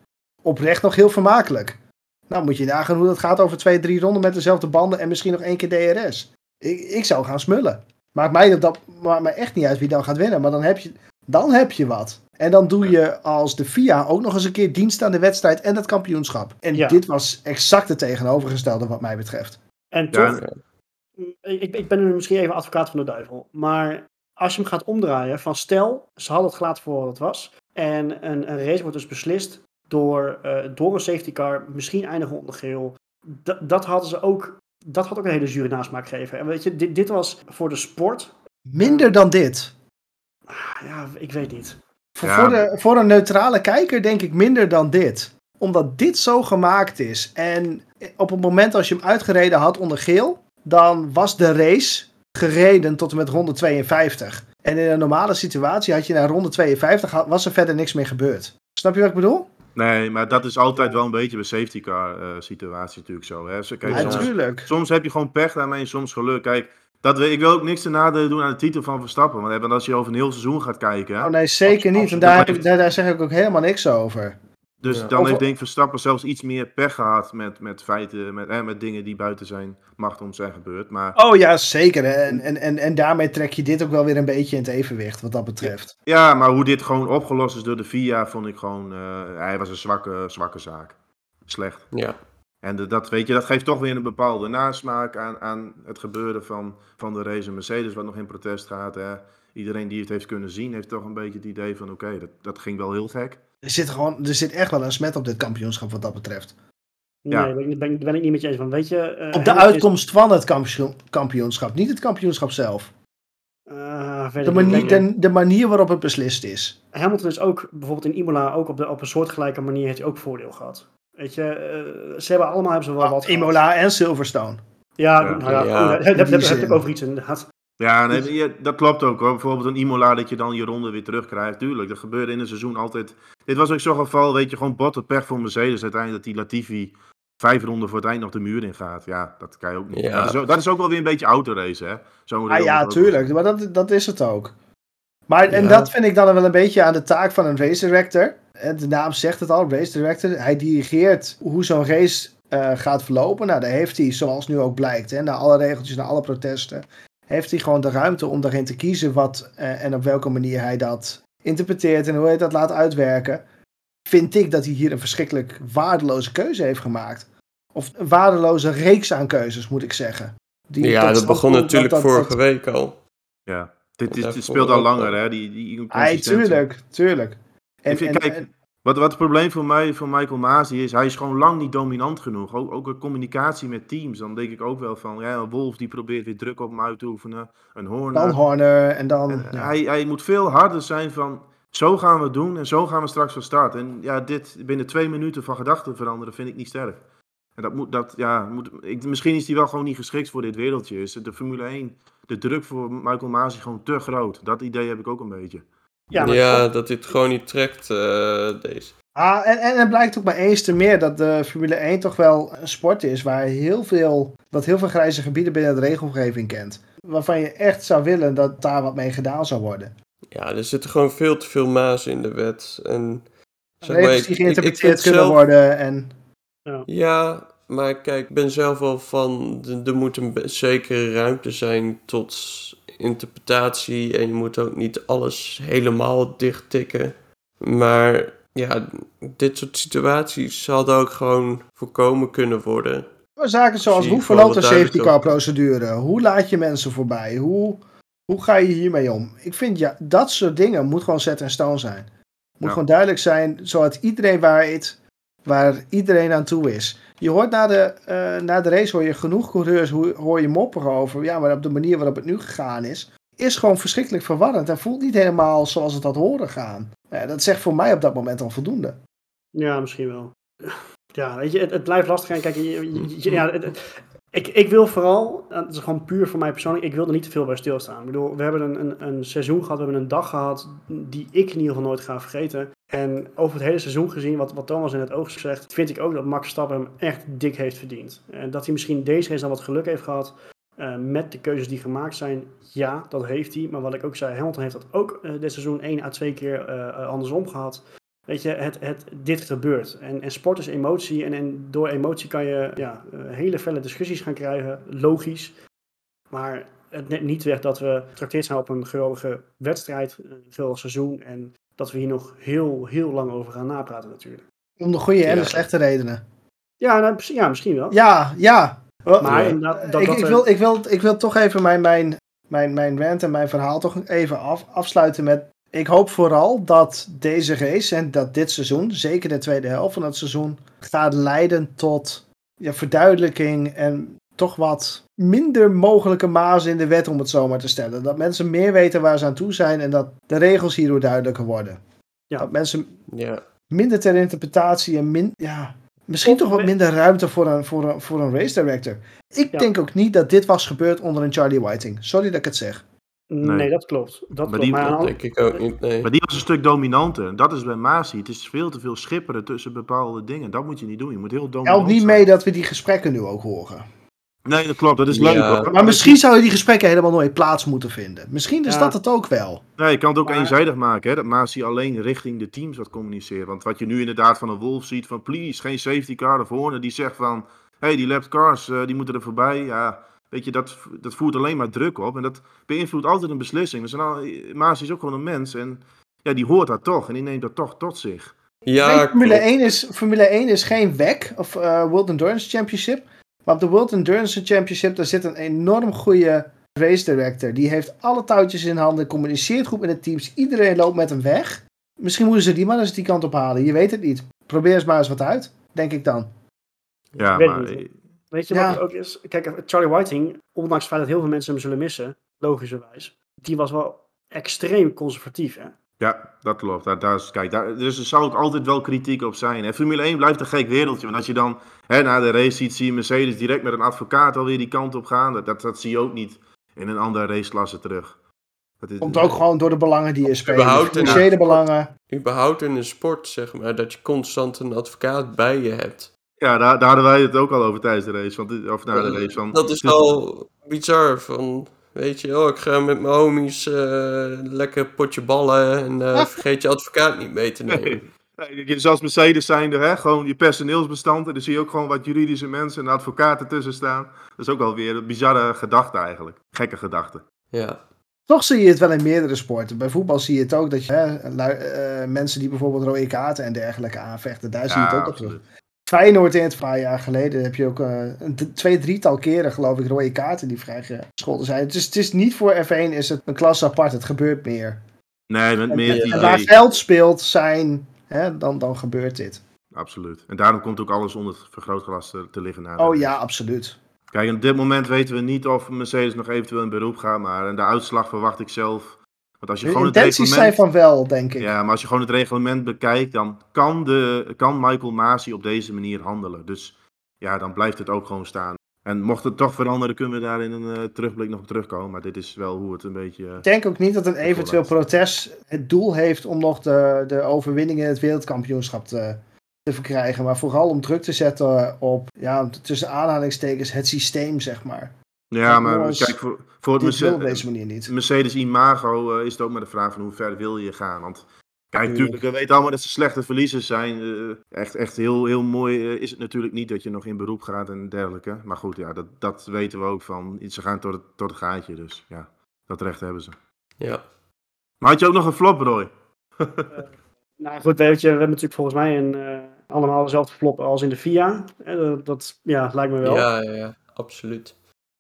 oprecht nog heel vermakelijk. Nou moet je nagaan hoe dat gaat over twee, drie ronden met dezelfde banden en misschien nog één keer DRS. Ik, ik zou gaan smullen. Maakt mij, dat, maakt mij echt niet uit wie dan gaat winnen, maar dan heb, je, dan heb je wat. En dan doe je als de FIA ook nog eens een keer dienst aan de wedstrijd en het kampioenschap. En Ja. dit was exact het tegenovergestelde wat mij betreft. En Ja, toch, ik, ik ben nu misschien even advocaat van de duivel. Maar als je hem gaat omdraaien, van stel, ze hadden het gelaten voor wat het was. En een, een race wordt dus beslist door, eh, door een safety car, misschien eindigen onder geel. Dat, dat hadden ze ook, dat had ook een hele zure nasmaak gegeven. En weet je, dit, dit was voor de sport, Minder dan dit. ja, ik weet niet. Voor, Ja. voor, de, voor een neutrale kijker denk ik minder dan dit. Omdat dit zo gemaakt is. En op het moment als je hem uitgereden had onder geel, dan was de race gereden tot en met ronde 52. En in een normale situatie had je na ronde 52, had- was er verder niks meer gebeurd. Snap je wat ik bedoel? Nee, maar dat is altijd wel een beetje bij safety car eh, situatie natuurlijk zo. Hè? Zo, kijk, Ja, soms, Natuurlijk. soms heb je gewoon pech daarmee en soms geluk. Kijk, dat, we- ik wil ook niks te nadelen doen aan de titel van Verstappen. Want want als je over een heel seizoen gaat kijken. Oh nee, zeker niet. En daar zeg ik ook helemaal niks over. Dus Ja. dan Of- heeft denk ik Verstappen zelfs iets meer pech gehad met, met feiten, met, eh, met dingen die buiten zijn macht om zijn gebeurd. Maar Oh ja, zeker. En, en, en, en daarmee trek je dit ook wel weer een beetje in het evenwicht wat dat betreft. ja, maar hoe dit gewoon opgelost is door de VIA, vond ik gewoon, eh, hij was een zwakke, zwakke zaak. Slecht. Ja. En de- dat, weet je, dat geeft toch weer een bepaalde nasmaak aan, aan het gebeuren van, van de race en Mercedes, wat nog in protest gaat. Hè. Iedereen die het heeft kunnen zien, heeft toch een beetje het idee van, oké, dat, dat ging wel heel gek. Er zit, gewoon, er zit echt wel een smet op dit kampioenschap wat dat betreft. Ja. Nee, ben, ik- ben, ik- ben ik niet met je eens. Van, weet je, eh, Op de is- uitkomst van het kampioen- kampioenschap, niet het kampioenschap zelf. eh, De manier, de, de manier waarop het beslist is. Hamilton is ook, bijvoorbeeld in Imola, ook op, de, op een soortgelijke manier heeft hij ook voordeel gehad. Weet je, eh, ze hebben allemaal hebben ze wel wat gehad. Imola en Silverstone. Ja, Ja. nou ja, Ja. goed, daar heb, die heb, heb ik over iets inderdaad. Ja, nee, je- dat klopt ook hoor. Bijvoorbeeld een Imola dat je dan je ronde weer terugkrijgt. Tuurlijk, dat gebeurde in een seizoen altijd. Dit was ook zo'n geval, weet je, gewoon botte pech voor Mercedes. Uiteindelijk dat die Latifi vijf ronden voor het eind nog de muur in gaat. Ja, dat kan je ook niet. Ja. Dat, is ook, dat is ook wel weer een beetje autorace, hè? Zo'n Ah ja, tuurlijk. Maar dat, dat is het ook. Maar en Ja. dat vind ik dan wel een beetje aan de taak van een race director. En De naam zegt het al, race director. Hij dirigeert hoe zo'n race eh, gaat verlopen. Nou, daar heeft hij, zoals nu ook blijkt, hè, na alle regeltjes, na alle protesten, heeft hij gewoon de ruimte om daarin te kiezen wat eh, en op welke manier hij dat interpreteert en hoe hij dat laat uitwerken. Vind ik dat hij hier een verschrikkelijk waardeloze keuze heeft gemaakt. Of een waardeloze reeks aan keuzes, moet ik zeggen. Die Ja, dat begon natuurlijk dat- dat- vorige dat- week al. Ja, dit, Daarvoor speelt al langer, hè? Die, die tuurlijk, tuurlijk. En, vind- en- kijk, en- Wat, wat het probleem voor mij, voor Michael Masi is, hij is gewoon lang niet dominant genoeg. Ook, ook een communicatie met teams. Dan denk ik ook wel van, ja, een Wolf die probeert weer druk op hem uit te oefenen. Een Horner. dan Horner en dan... En ja. hij, hij moet veel harder zijn van, zo gaan we het doen en zo gaan we straks van start. En ja, dit binnen twee minuten van gedachten veranderen vind ik niet sterk. En dat moet, dat, ja, moet, ik, misschien is hij wel gewoon niet geschikt voor dit wereldje. Is de Formule 1, de druk voor Michael Masi gewoon te groot. Dat idee heb ik ook een beetje. Ja, Ja, dat dit gewoon niet trekt, eh, deze. Ah, en, en het blijkt ook maar eens te meer dat de Formule 1 toch wel een sport is waar heel veel, dat heel veel grijze gebieden binnen de regelgeving kent. Waarvan je echt zou willen dat daar wat mee gedaan zou worden. Ja, er zitten gewoon veel te veel mazen in de wet. En, zeg maar, Regels ik- die ik- ik geïnterpreteerd kunnen zelf- worden. En Ja, maar kijk, ik ben zelf wel van, er moet een zekere ruimte zijn tot interpretatie en je moet ook niet alles helemaal dicht tikken. Maar ja, dit soort situaties hadden ook gewoon voorkomen kunnen worden. zaken zoals hoe verloopt een wat safety car duidelijker. procedure? Hoe laat je mensen voorbij? Hoe, hoe ga je hiermee om? Ik vind ja, dat soort dingen moet gewoon set en stone zijn. Moet Ja. gewoon duidelijk zijn, zodat iedereen weet waar iedereen aan toe is. Je hoort na de, eh, na de race hoor je genoeg coureurs hoor, je mopperen over. Ja, maar op de manier waarop het nu gegaan is, is gewoon verschrikkelijk verwarrend. En voelt niet helemaal zoals het had horen gaan. Ja, dat zegt voor mij op dat moment al voldoende. Ja, misschien wel. Ja, weet je, het, het blijft lastig. En kijk, je, ja, het- het- ik, ik wil vooral, het is gewoon puur voor mij persoonlijk, ik wil er niet te veel bij stilstaan. Ik bedoel, we hebben een, een, een seizoen gehad, we hebben een dag gehad die ik in ieder geval nooit ga vergeten. En over het hele seizoen gezien, wat, wat Thomas in het oog zegt, vind ik ook dat Max Verstappen hem echt dik heeft verdiend. En dat hij misschien deze race dan wat geluk heeft gehad eh, met de keuzes die gemaakt zijn, ja, dat heeft hij. Maar wat ik ook zei, Hamilton heeft dat ook eh, dit seizoen één à twee keer eh, eh, andersom gehad. Weet je, het, het, dit gebeurt. En, en sport is emotie en, en door emotie kan je ja, eh, hele felle discussies gaan krijgen, logisch. Maar het net niet weg dat we getrakteerd zijn op een geweldige wedstrijd, een geweldig seizoen. En dat we hier nog heel, heel lang over gaan napraten natuurlijk. Om de goede en de slechte redenen. Ja, nou, misschien- ja misschien wel. Ja, ja. Maar Ja. inderdaad, dat, ik, dat ik, wil, ik, wil, ik wil toch even mijn, mijn, mijn, mijn rant en mijn verhaal toch even af, afsluiten met... Ik hoop vooral dat deze race en dat dit seizoen, zeker de tweede helft van het seizoen, gaat leiden tot ja, verduidelijking en toch wat minder mogelijke mazen in de wet, om het zo maar te stellen. Dat mensen meer weten waar ze aan toe zijn en dat de regels hierdoor duidelijker worden. Ja. Dat mensen Ja. minder ter interpretatie en min, ja, misschien Of toch wat minder ruimte voor een, voor een, voor een race director. Ik Ja. denk ook niet dat dit was gebeurd onder een Charlie Whiting. Sorry dat ik het zeg. Nee. Nee. dat klopt. Dat klopt. die- maar denk ik ook niet, nee. Maar die was een stuk dominanter. Dat is bij Masi. Het is veel te veel schipperen tussen bepaalde dingen. Dat moet je niet doen. Je moet heel dominant Helpt niet zijn. mee dat we die gesprekken nu ook horen. Nee, dat klopt. Dat is Ja. leuk. hoor. Maar misschien zouden die gesprekken helemaal nooit plaats moeten vinden. Misschien is Ja. dat het ook wel. Nee, je kan het ook Maar- eenzijdig maken. Hè? Dat Masi alleen richting de teams wat communiceert. Want wat je nu inderdaad van een Wolf ziet. Van please, geen safety car. Of Horner die zegt van... Hé, hey, die lap cars, eh, die moeten er voorbij. Ja, weet je, dat, dat voert alleen maar druk op. En dat beïnvloedt altijd een beslissing. Dus nou, Masi is ook gewoon een mens. En ja, die hoort dat toch. En die neemt dat toch tot zich. Ja, Nee, Formule, klopt. 1 is, Formule 1 is geen WEC of eh, World Endurance Championship. Maar op de World Endurance Championship daar zit een enorm goede race director. Die heeft alle touwtjes in handen, communiceert goed met de teams. Iedereen loopt met hem weg. Misschien moeten ze die maar eens die kant op halen. Je weet het niet. Probeer eens maar eens wat uit, denk ik dan. Ja, maar... Weet je Ja. wat het ook is? Kijk, Charlie Whiting, ondanks het feit dat heel veel mensen hem zullen missen, logischerwijs, die was wel extreem conservatief. Hè? Ja, dat klopt. Daar, daar is, kijk, daar, dus er zal ook altijd wel kritiek op zijn. En Formule 1 blijft een gek wereldje. Want als je dan hè, na de race ziet, zie je Mercedes direct met een advocaat alweer die kant op gaan. Dat, dat, dat zie je ook niet in een andere raceklasse terug. Dat is, Komt ook gewoon door de belangen die er spelen. Überhaupt in- Financiële belangen. Überhaupt in een sport, zeg maar, dat je constant een advocaat bij je hebt. Ja, daar, daar hadden wij het ook al over tijdens de race. Want, of na de race. Van, Dat is wel bizar. Van, weet je, oh, ik ga met mijn homies eh, lekker potje ballen en eh, vergeet je advocaat niet mee te nemen. Nee, Zoals Mercedes zijn er, hè? gewoon je personeelsbestand. En dan zie je ook gewoon wat juridische mensen en advocaten tussen staan. Dat is ook alweer een bizarre gedachte eigenlijk. Gekke gedachte. Ja, Toch zie je het wel in meerdere sporten. Bij voetbal zie je het ook dat je hè, lui- eh, mensen die bijvoorbeeld rode kaarten en dergelijke aanvechten, daar zie je het ook op terug. Feyenoord in het paar jaar geleden heb je ook eh, een twee, drietal keren geloof ik rode kaarten die vrijgescholden zijn. Het is, het is niet voor F1 is het een klas apart, het gebeurt meer. Nee, meer het en idee. waar geld speelt zijn, hè, dan, dan gebeurt dit. Absoluut. En daarom komt ook alles onder het vergrootglas te, te liggen. na de Oh ja, absoluut. Kijk, op dit moment weten we niet of Mercedes nog eventueel in beroep gaat. Maar de uitslag verwacht ik zelf. Want als je De gewoon het intenties zijn reglement... van wel, denk ik. Ja, maar als je gewoon het reglement bekijkt, dan kan, de, kan Michael Masi op deze manier handelen. Dus ja, dan blijft het ook gewoon staan. En mocht het toch veranderen, kunnen we daar in een eh, terugblik nog op terugkomen. Maar dit is wel hoe het een beetje... Ik denk ook niet dat een eventueel protest het doel heeft om nog de, de overwinning in het wereldkampioenschap te, te verkrijgen. Maar vooral om druk te zetten op, ja, tussen aanhalingstekens, het systeem, zeg maar. Ja, maar kijk, voor, voor het wil op deze manier niet. Mercedes Imago eh, is het ook maar de vraag van hoe ver wil je gaan. Want kijk, Tuurlijk. natuurlijk, we weten allemaal dat ze slechte verliezers zijn. Eh, echt echt heel, heel mooi eh, is het natuurlijk niet dat je nog in beroep gaat en dergelijke. Maar goed, ja, dat, dat weten we ook van. Ze gaan tot het, tot het gaatje, dus ja, dat recht hebben ze. ja. Maar had je ook nog een flop, Roy? Nou goed, weet je, we hebben natuurlijk volgens mij een, allemaal dezelfde flop als in de FIA. Dat, dat ja, lijkt me wel. Ja, ja, ja, absoluut.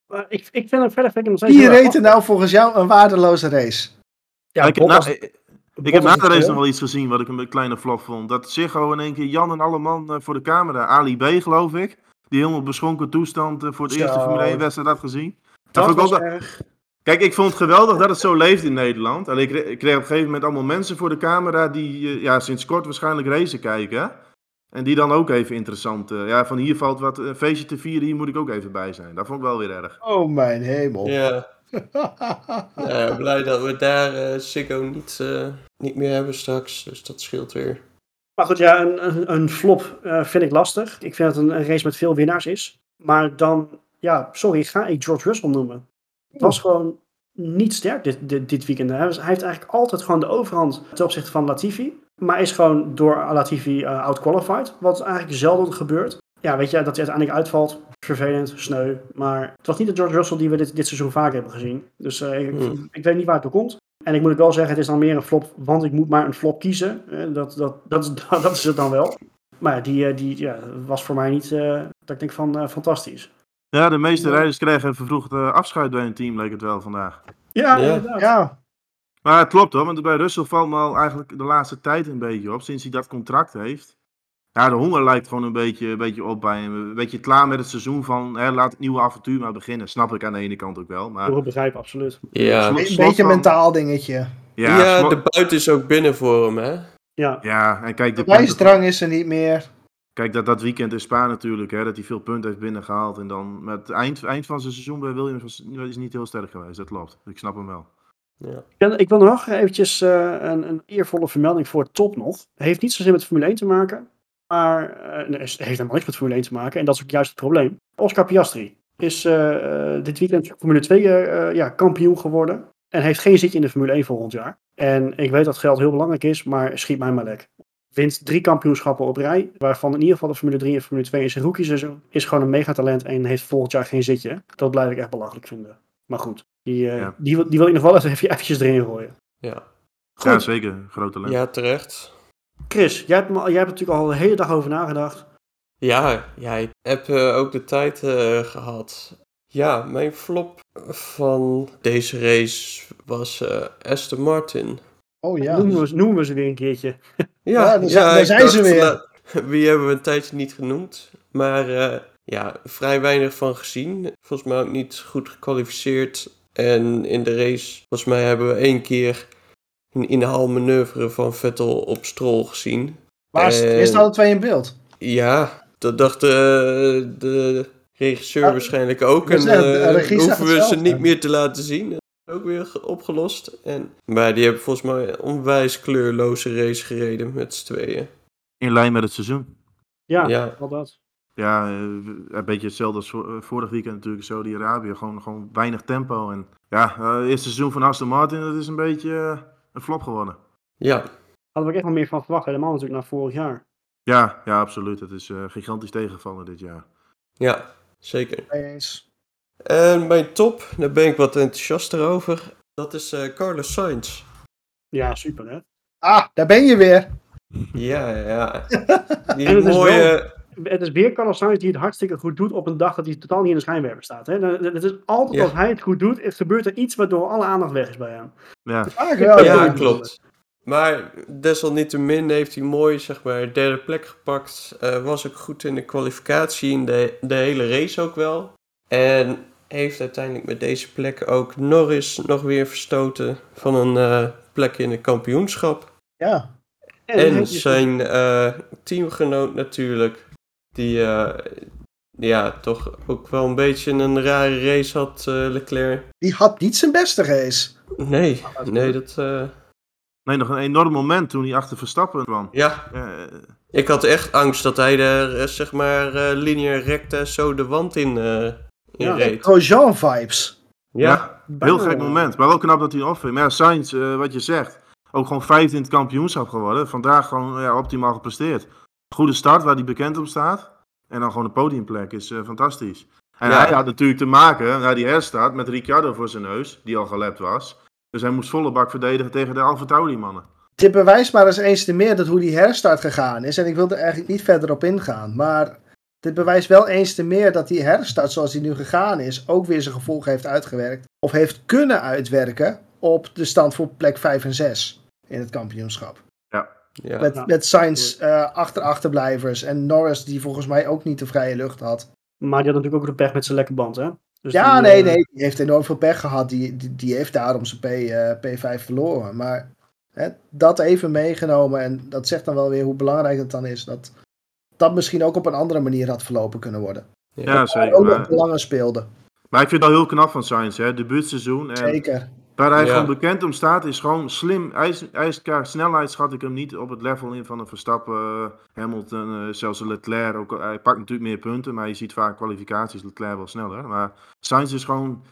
Maar ik, ik vind hem verder vind ik nog steeds Wie reed er nou volgens jou een waardeloze race? Ja, ik, heb na, Bottas- ik, ik heb na de race nog wel iets gezien wat ik een kleine flop vond. Dat Ziggo in één keer Jan en alle man eh, voor de camera. Ali B, geloof ik. Die helemaal beschonken toestand eh, voor het Zo. eerste Formule 1 wedstrijd had gezien. Dat ik was erg. Kijk, ik vond het geweldig dat het zo leeft in Nederland. Alleen ik kreeg op een gegeven moment allemaal mensen voor de camera die eh, ja, sinds kort waarschijnlijk racen kijken. En die dan ook even interessant. eh, ja, van hier valt wat een feestje te vieren, hier moet ik ook even bij zijn. Dat vond ik wel weer erg. Oh mijn hemel. Ja, ja, blij dat we daar eh Ziggo niet, eh, niet meer hebben straks. Dus dat scheelt weer. Maar goed, ja, een, een, een flop eh, vind ik lastig. Ik vind dat het een, een race met veel winnaars is. Maar dan, ja, sorry, ga ik George Russell noemen. Het was gewoon niet sterk dit, dit, dit weekend. Hij, was- hij heeft eigenlijk altijd gewoon de overhand ten opzichte van Latifi. Maar is gewoon door Latifi uh, outqualified. Wat eigenlijk zelden gebeurt. Ja, weet je, dat hij uiteindelijk uitvalt. Vervelend, sneu. Maar het was niet de George Russell die we dit, dit seizoen vaak hebben gezien. Dus uh, ik, Hmm. ik weet niet waar het toe komt. En ik moet ook wel zeggen, het is dan meer een flop, want ik moet maar een flop kiezen. Eh, Dat, dat, dat, is, dat is het dan wel. Maar ja, die, eh, die ja, was voor mij niet, eh, dat ik denk van, eh, fantastisch. Ja, de meeste rijders kregen vervroegd eh, afscheid bij een team, leek het wel vandaag. Ja, Ja. inderdaad. Ja, Maar het klopt hoor, want bij Russell valt me al eigenlijk de laatste tijd een beetje op, sinds hij dat contract heeft. Ja, de honger lijkt gewoon een beetje, een beetje op bij hem. Een beetje klaar met het seizoen van, hè, laat het nieuwe avontuur maar beginnen. Snap ik aan de ene kant ook wel, maar... Ik begrijp, absoluut. Ja, een beetje een van- mentaal dingetje. Ja, de buiten is ook binnen voor hem, hè? Ja, ja en kijk, De wijsdrang is er niet meer. kijk dat, dat weekend in Spa natuurlijk, hè, dat hij veel punten heeft binnengehaald. En dan met het eind, eind van zijn seizoen bij Williams was, is niet heel sterk geweest, dat klopt. Ik snap hem wel. Ja. Ik wil- nog eventjes eh, een, een eervolle vermelding voor Top nog. Heeft niet zozeer met Formule 1 te maken, maar het heeft helemaal niks met Formule 1 te maken. En dat is ook juist het probleem. Oscar Piastri is eh, dit weekend Formule 2 eh, eh, ja, kampioen geworden. En heeft geen zitje in de Formule 1 volgend jaar. En ik weet dat geld heel belangrijk is, maar schiet mij maar lek. Wint drie kampioenschappen op rij, waarvan in ieder geval de Formule 3 en Formule 2 in zijn rookie seizoen. Is gewoon een megatalent en heeft volgend jaar geen zitje. Dat blijf ik echt belachelijk vinden. Maar goed, die, eh, Ja. die, wil- die wil ik nog wel even eventjes erin gooien. Ja. Goed, Ja, zeker. Groot talent. ja, terecht. Chris, jij hebt, me- jij hebt natuurlijk al de hele dag over nagedacht. Ja, jij hebt eh, ook de tijd eh, gehad. Ja, mijn flop van deze race was eh Aston Martin. Oh ja. Noemen, we, noemen we ze weer een keertje. Ja, daar zijn- daar zijn ze weer. nou, wie hebben we een tijdje niet genoemd? Maar eh, ja, vrij weinig van gezien. Volgens mij ook niet goed gekwalificeerd. En in de race, volgens mij hebben we één keer een inhaalmanoeuvre van Vettel op Stroll gezien. Waar is, En- is alle twee in beeld? Ja, dat dacht de, de regisseur Ja, waarschijnlijk ook. ik En eh, zegt hoeven we ze niet meer te laten zien. Dat is ook weer ge- opgelost. En, maar die hebben volgens mij een onwijs kleurloze race gereden met z'n tweeën. In lijn met het seizoen. Ja, Ja. al dat. Ja, eh, een beetje hetzelfde als eh, vorig weekend natuurlijk Saudi-Arabië. Gewoon, gewoon weinig tempo. En ja, eh, het eerste seizoen van Aston Martin, dat is een beetje eh, een flop geworden. Ja, Hadden we echt wel meer van verwacht. Helemaal natuurlijk na vorig jaar. Ja, ja, absoluut. Het is eh, gigantisch tegenvallen dit jaar. ja, zeker. Eens. En mijn top, daar ben ik wat enthousiaster over. Dat is eh, Carlos Sainz. Ja, super hè. Ah, daar ben je weer. Ja, ja. Die mooie... Het is weer Carlos Sainz die het hartstikke goed doet op een dag dat hij totaal niet in de schijnwerper staat. Hè. Het is altijd Ja. als hij het goed doet, er gebeurt er iets waardoor alle aandacht weg is bij hem. Ja, klopt. Maar desalniettemin heeft hij mooi, zeg maar, derde plek gepakt. Eh, was ook goed in de kwalificatie, in de, de hele race ook wel. En heeft uiteindelijk met deze plek ook Norris nog weer verstoten van een eh, plek in het kampioenschap. Ja. En, zijn eh, teamgenoot natuurlijk, die eh, ja, toch ook wel een beetje een rare race had, eh, Leclerc. Die had niet zijn beste race. Nee, nee, dat... eh, nee, nog een enorm moment toen hij achter Verstappen kwam. ja, Eh, Ik had echt angst dat hij er, zeg maar, eh recta zo de wand in, eh in Ja. reed. Grosjean vibes. Ja, ja, heel gek moment. Maar wel knap dat hij off Maar ja, Sainz, eh, wat je zegt, ook gewoon vijfde in het kampioenschap geworden. Vandaag gewoon ja, optimaal gepresteerd. Goede start waar hij bekend op staat. En dan gewoon een podiumplek is eh, fantastisch. En Ja. hij had natuurlijk te maken, na die herstart, met Ricciardo voor zijn neus, die al gelept was. Dus hij moest volle bak verdedigen tegen de Alfa Tauri mannen. Dit bewijst maar eens eens te meer dat hoe die herstart gegaan is. En ik wil er eigenlijk niet verder op ingaan. Maar dit bewijst wel eens te meer dat die herstart zoals die nu gegaan is... ook weer zijn gevolgen heeft uitgewerkt. Of heeft kunnen uitwerken op de stand voor plek 5 en 6 in het kampioenschap. Ja. Met, Ja. met Sainz eh, achter achterblijvers en Norris die volgens mij ook niet de vrije lucht had. Maar die had natuurlijk ook de pech met zijn lekke band, hè? Dus ja, die, nee, eh, nee, die heeft enorm veel pech gehad. Die, die, die heeft daarom zijn P, eh, P5 verloren. Maar hè, dat even meegenomen en dat zegt dan wel weer hoe belangrijk het dan is. Dat dat misschien ook op een andere manier had verlopen kunnen worden. Ja, Waar zeker. ook nog belangen speelde. maar ik vind het wel heel knap van Sainz, hè. Debuutseizoen. En Zeker. Waar hij Ja. gewoon bekend om staat, is gewoon slim. Hij is, hij is qua snelheid schat ik hem niet op het level in van een Verstappen, eh, Hamilton, eh, zelfs Leclerc. Ook, hij pakt natuurlijk meer punten, maar je ziet vaak kwalificaties Leclerc wel sneller. Maar Sainz is gewoon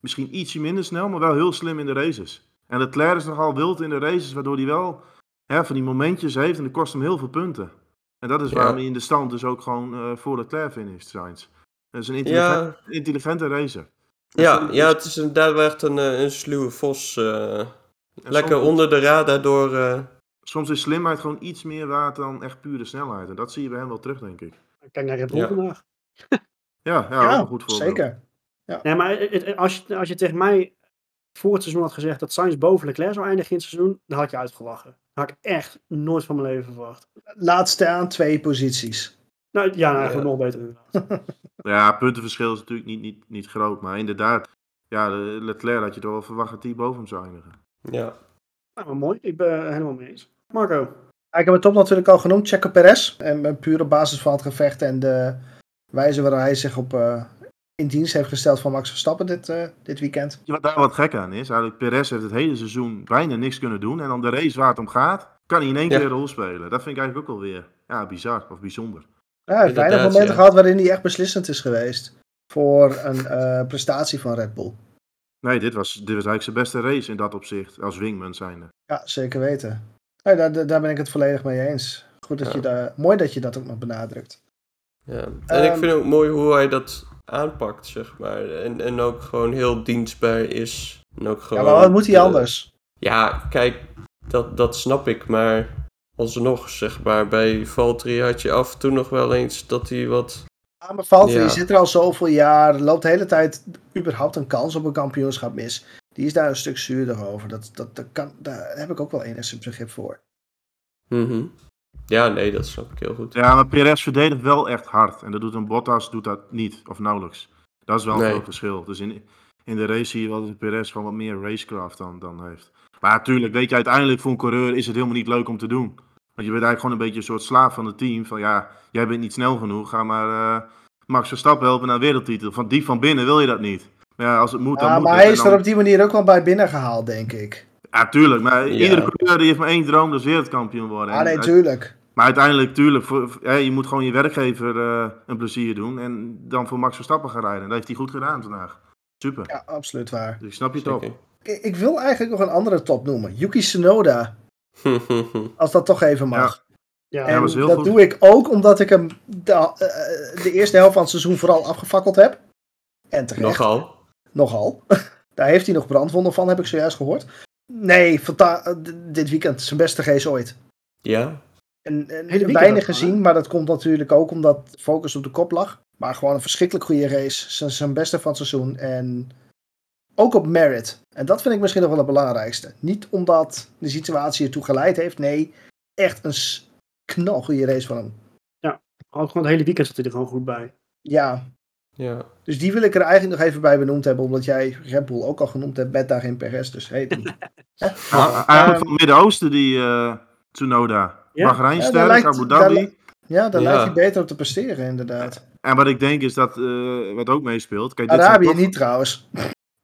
misschien ietsje minder snel, maar wel heel slim in de races. En Leclerc is nogal wild in de races, waardoor hij wel hè, van die momentjes heeft en dat kost hem heel veel punten. En dat is Ja. waarom hij in de stand dus ook gewoon eh, voor Leclerc finisht, Sainz. Dat is een intelligent, Ja, intelligente racer. Ja, ja, het is inderdaad wel echt een, eh, een sluwe vos. eh, lekker soms- onder de radar door. eh, Soms is slimheid gewoon iets meer waard dan echt pure snelheid. En dat zie je bij hem wel terug, denk ik. Kijk naar Red Bull Ja. vandaag. Ja, ja, goed voorbeeld. zeker. Nee, maar het- als je, als je tegen mij voor het seizoen had gezegd dat Sainz boven Leclerc zou eindigen in het seizoen, dan had je uitgelachen. Dat had ik echt nooit van mijn leven verwacht. Laat staan twee posities. Nou ja, nou, eigenlijk Ja. nog beter inderdaad. Ja, puntenverschil is natuurlijk niet, niet, niet groot. Maar inderdaad, ja, Leclerc had je toch wel verwacht dat hij boven hem zou eindigen. ja. Nou, maar mooi. Ik ben helemaal mee eens. Marco. Ik heb het top natuurlijk al genoemd, Checo Perez. En puur op basis van het gevecht en de wijze waarop hij zich op, eh, in dienst heeft gesteld van Max Verstappen dit, eh, dit weekend. Wat daar wat gek aan is, eigenlijk Perez heeft het hele seizoen bijna niks kunnen doen. En dan de race waar het om gaat, kan hij in één Ja. keer een rol spelen. Dat vind ik eigenlijk ook alweer ja, bizar of bijzonder. Ja, hij heeft weinig momenten ja. gehad waarin hij echt beslissend is geweest voor een eh, prestatie van Red Bull. Nee, dit was, dit was eigenlijk zijn beste race in dat opzicht, als wingman zijnde. Ja, zeker weten. Nee, daar, daar ben ik het volledig mee eens. Goed dat Ja. je daar, mooi dat je dat ook nog benadrukt. Ja, en ik Ehm, vind ook mooi hoe hij dat aanpakt, zeg maar. En, en ook gewoon heel dienstbaar is. En ook Ja, gewoon, maar wat moet hij anders? ja, kijk, dat, dat snap ik. Maar alsnog, zeg maar, bij Valtteri had je af en toe nog wel eens dat hij wat... Ja, maar Valtteri Ja. zit er al zoveel jaar, loopt de hele tijd überhaupt een kans op een kampioenschap mis. Die is daar een stuk zuurder over. Dat, dat, dat kan, daar heb ik ook wel enigszins begrip voor. Mhm. Ja, nee, dat snap ik heel goed. Ja, maar Perez verdedigt wel echt hard. En dat doet een Bottas doet dat niet, of nauwelijks. Dat is wel een Nee. groot verschil. Dus in, in de race zie je wel dat Perez gewoon wat meer racecraft dan, dan heeft. Maar natuurlijk, weet je, uiteindelijk voor een coureur is het helemaal niet leuk om te doen. Want je bent eigenlijk gewoon een beetje een soort slaaf van het team. Van ja, jij bent niet snel genoeg, ga maar eh, Max Verstappen helpen naar een wereldtitel. Van diep van binnen wil je dat niet. Maar ja, als het moet, dan Ja, moet maar hij is dan- er op die manier ook wel bij binnengehaald, denk ik. Ja, tuurlijk. Maar Ja. iedere coureur die heeft maar één droom, dat is wereldkampioen worden. Ah, En nee, tuurlijk. maar uiteindelijk, tuurlijk, voor, voor- hè, je moet gewoon je werkgever eh, een plezier doen. En dan voor Max Verstappen gaan rijden. Dat heeft hij goed gedaan vandaag. Super. Ja, absoluut waar. Dus ik snap je het ook. Zeker. Ik, ik wil eigenlijk nog een andere top noemen. Yuki Tsunoda, als dat toch even mag. Ja, En was heel dat goed. doe ik ook omdat ik hem de, eh, de eerste helft van het seizoen vooral afgefakkeld heb. En terecht. Nogal. Nogal. Daar heeft hij nog brandwonden van, heb ik zojuist gehoord. Nee, eh, dit weekend zijn beste race ooit. Ja. En, weinig gezien, maar dat komt natuurlijk ook omdat focus op de kop lag. Maar gewoon een verschrikkelijk goede race. Zijn, zijn beste van het seizoen. En ook op merit. En dat vind ik misschien nog wel het belangrijkste. Niet omdat de situatie ertoe geleid heeft. Nee, echt een knalgoede race van hem. Ook gewoon het hele weekend zat hij er gewoon goed bij. Ja, Ja. dus die wil ik er eigenlijk nog even bij benoemd hebben. Omdat jij Red Bull ook al genoemd hebt met daarin Perez. Dus hey, die- Ja, eigenlijk van het Midden-Oosten, die eh Tsunoda. Ja. Bahrein Ja, daar sterk, lijkt- Abu Dhabi. ja, daar Ja. lijkt hij beter op te presteren inderdaad. En wat ik denk is dat, eh, wat ook meespeelt. Kijk, dit Arabië toch- niet trouwens.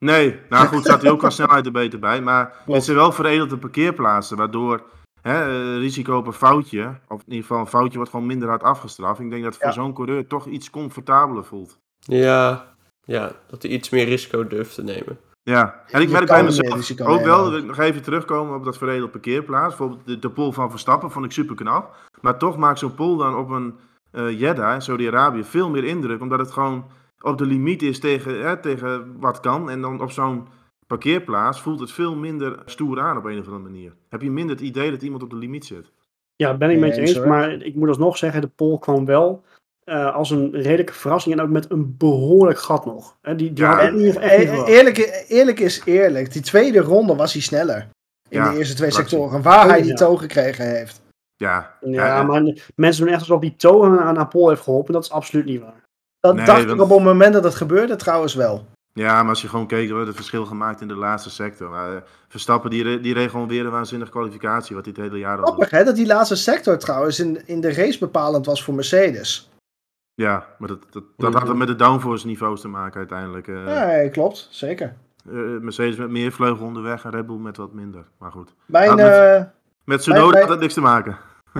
Nee, nou goed, staat hij ook qua snelheid er beter bij. Maar het zijn wel veredelde parkeerplaatsen, waardoor hè, eh, risico op een foutje, of in ieder geval een foutje, wordt gewoon minder hard afgestraft. Ik denk dat het voor Ja. zo'n coureur toch iets comfortabeler voelt. Ja. Ja, dat hij iets meer risico durft te nemen. Ja, en ik Je merk bij meer mezelf ook wel, ook. dat ik nog even terugkomen op dat veredelde parkeerplaats. Bijvoorbeeld de, de pol van Verstappen vond ik super knap. Maar toch maakt zo'n pol dan op een eh Jeddah, in Saudi-Arabië, veel meer indruk. Omdat het gewoon op de limiet is tegen, hè, tegen wat kan. En dan op zo'n parkeerplaats voelt het veel minder stoer aan op een of andere manier. Heb je minder het idee dat iemand op de limiet zit. Ja, ben ik met je eens. Maar ik moet alsnog zeggen, de poll kwam wel eh, als een redelijke verrassing. En ook met een behoorlijk gat nog. Hè, die die Ja. E- verwacht. eerlijk, eerlijk is eerlijk. Die tweede ronde was hij sneller. In Ja, de eerste twee sectoren. Waar hij die toon gekregen heeft. Ja, Ja, maar mensen doen echt alsof die toe aan, aan Paul heeft geholpen. Dat is absoluut niet waar. Dat Nee, dacht ik want- op het moment dat het gebeurde trouwens wel. ja, maar als je gewoon keek, we hebben het verschil gemaakt in de laatste sector. Maar, eh, Verstappen die, die reed gewoon weer een waanzinnige kwalificatie, wat hij het hele jaar al. Grappig hè, dat die laatste sector trouwens in, in de race bepalend was voor Mercedes. Ja, maar dat, dat, dat had het met de downforce niveaus te maken uiteindelijk. eh. Ja, klopt. Zeker. Eh, Mercedes met meer vleugel onderweg en Red Bull met wat minder. Maar goed. Mijn, met- eh, Met Tsunoda had het niks te maken.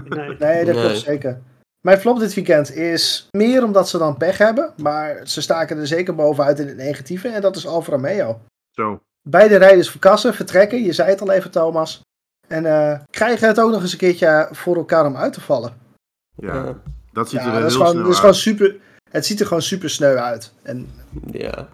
Nee. nee, dat Nee. klopt zeker. Mijn flop dit weekend is meer omdat ze dan pech hebben. Maar ze staken er zeker bovenuit in het negatieve. En dat is Alfa Romeo. Zo. Beide rijders verkassen, vertrekken. Je zei het al even, Thomas. En eh, krijgen het ook nog eens een keertje voor elkaar om uit te vallen. Ja, dat ziet er Ja, is heel gewoon, snel is uit. gewoon super. Het ziet er gewoon super sneu uit. En ja.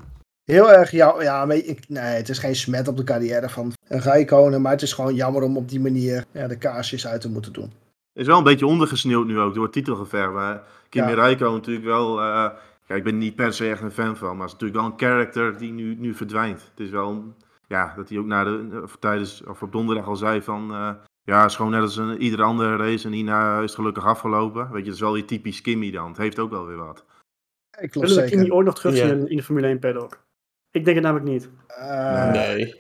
heel erg, ja, ja maar ik, nee, het is geen smet op de carrière van een Rijkonen, maar het is gewoon jammer om op die manier ja, de kaarsjes uit te moeten doen. Is wel een beetje ondergesneeuwd nu ook door het titelgevecht. Maar Kimi Ja. Räikkönen natuurlijk wel... eh, ja, ik ben niet per se echt een fan van, maar het is natuurlijk wel een character die nu, nu verdwijnt. Het is wel... een- Ja, dat hij ook na de, of tijdens, of op donderdag al zei van... eh, ja, het is gewoon net als een, iedere andere race en hierna is het gelukkig afgelopen. Weet je, dat is wel die typisch Kimmy dan. Het heeft ook wel weer wat. Ik Willen we Kimi zeker. ooit nog terugzien in de Formule 1 paddock? Ik denk het namelijk niet. Eh, nee.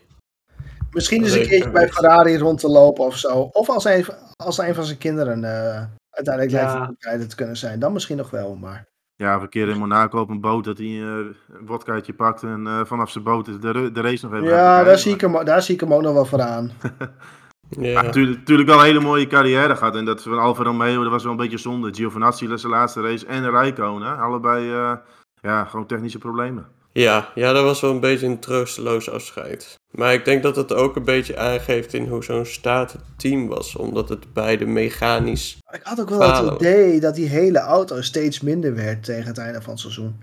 Misschien eens een keertje bij. Ferrari rond te lopen of zo. Of als een, als een van zijn kinderen eh, uiteindelijk Ja. rijden te kunnen zijn. Dan misschien nog wel, maar... Ja, of een keer in Monaco op een boot dat hij eh, een wodkaatje pakt en eh, vanaf zijn boot de, de, de race nog even gaat Ja, daar zie, ik hem, daar zie ik hem ook nog wel voor aan. Ja. natuurlijk, natuurlijk wel een hele mooie carrière gehad. En dat van Alfa Romeo, dat was wel een beetje zonde. Giovinazzi was zijn laatste race en Räikkönen. Allebei, eh, ja, gewoon technische problemen. Ja, ja, dat was wel een beetje een troosteloos afscheid. Maar ik denk dat het ook een beetje aangeeft in hoe zo'n staat het team was. Omdat het beide mechanisch... Ik had ook wel Falen. het idee dat die hele auto steeds minder werd tegen het einde van het seizoen.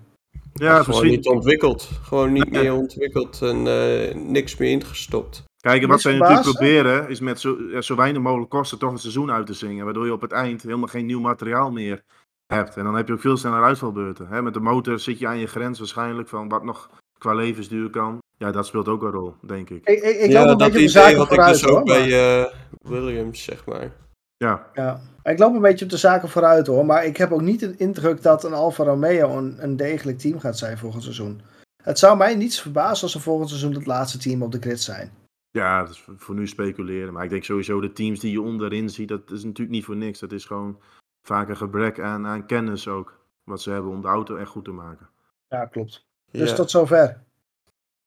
Ja, gewoon misschien. niet ontwikkeld. Gewoon niet meer ontwikkeld en eh, niks meer ingestopt. Kijk, en wat zij natuurlijk proberen is met zo, ja, zo weinig mogelijk kosten toch een seizoen uit te zingen. Waardoor je op het eind helemaal geen nieuw materiaal meer hebt. En dan heb je ook veel sneller uitvalbeurten. Hè? Met de motor zit je aan je grens waarschijnlijk van wat nog qua levensduur kan. Ja, dat speelt ook een rol, denk ik. Ik, ik, ik ja, loop een dat beetje op de idee zaken had ik vooruit dus ook hoor. bij eh, Williams, zeg maar. Ja, ja. Ik loop een beetje op de zaken vooruit hoor. Maar ik heb ook niet de indruk dat een Alfa Romeo een, een degelijk team gaat zijn volgend seizoen. Het zou mij niets verbazen als ze volgend seizoen het laatste team op de grid zijn. ja, dat is voor nu speculeren. Maar ik denk sowieso de teams die je onderin ziet, dat is natuurlijk niet voor niks. Dat is gewoon vaak een gebrek aan, aan kennis ook. Wat ze hebben om de auto echt goed te maken. Ja, klopt. Dus Ja. tot zover.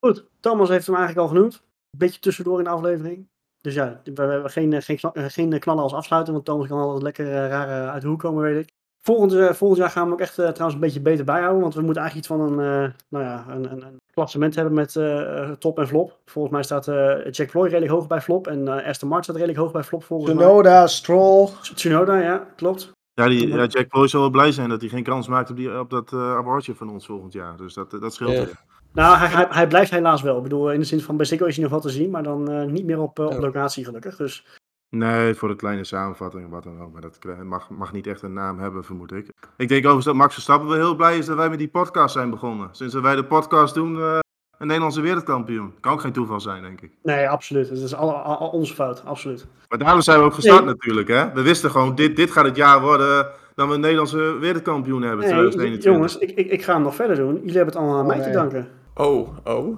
Goed, Thomas heeft hem eigenlijk al genoemd. Een beetje tussendoor in de aflevering. Dus ja, we we hebben geen, geen, eh, geen knallen als afsluiten, want Thomas kan altijd lekker eh, raar eh, uit de hoek komen, weet ik. Volgend, volgend jaar gaan we hem ook echt trouwens een beetje beter bijhouden, want we moeten eigenlijk iets van een, eh, nou ja, een, een, een klassement hebben met eh, top en flop. Volgens mij staat eh, Jack Ploy redelijk hoog bij flop en eh Aston Martin staat redelijk hoog bij flop volgens mij. Tsunoda, Stroll. Tsunoda, ja, klopt. Ja, die, ja, Jack Ploy zal wel blij zijn dat hij geen kans maakt op, die, op dat eh awardsje van ons volgend jaar. Dus dat, dat scheelt Ja. weer. Nou, hij, hij, hij blijft helaas wel. Ik bedoel, in de zin van bij Ziggo is hij nog wat te zien, maar dan eh, niet meer op, eh, op locatie gelukkig. Dus Nee, voor een kleine samenvatting en wat dan ook. Maar dat mag, mag niet echt een naam hebben, vermoed ik. Ik denk overigens dat Max Verstappen wel heel blij is dat wij met die podcast zijn begonnen. Sinds dat wij de podcast doen, eh, een Nederlandse wereldkampioen. Kan ook geen toeval zijn, denk ik. nee, absoluut. Het is al, al, al onze fout, absoluut. Maar daarom zijn we ook gestart Nee. natuurlijk, hè. We wisten gewoon, dit, dit gaat het jaar worden dat we een Nederlandse wereldkampioen hebben, Nee, 2021. jongens, ik, ik, ik ga hem nog verder doen. Jullie hebben het allemaal aan Oh, mij nee. te danken. Oh, oh.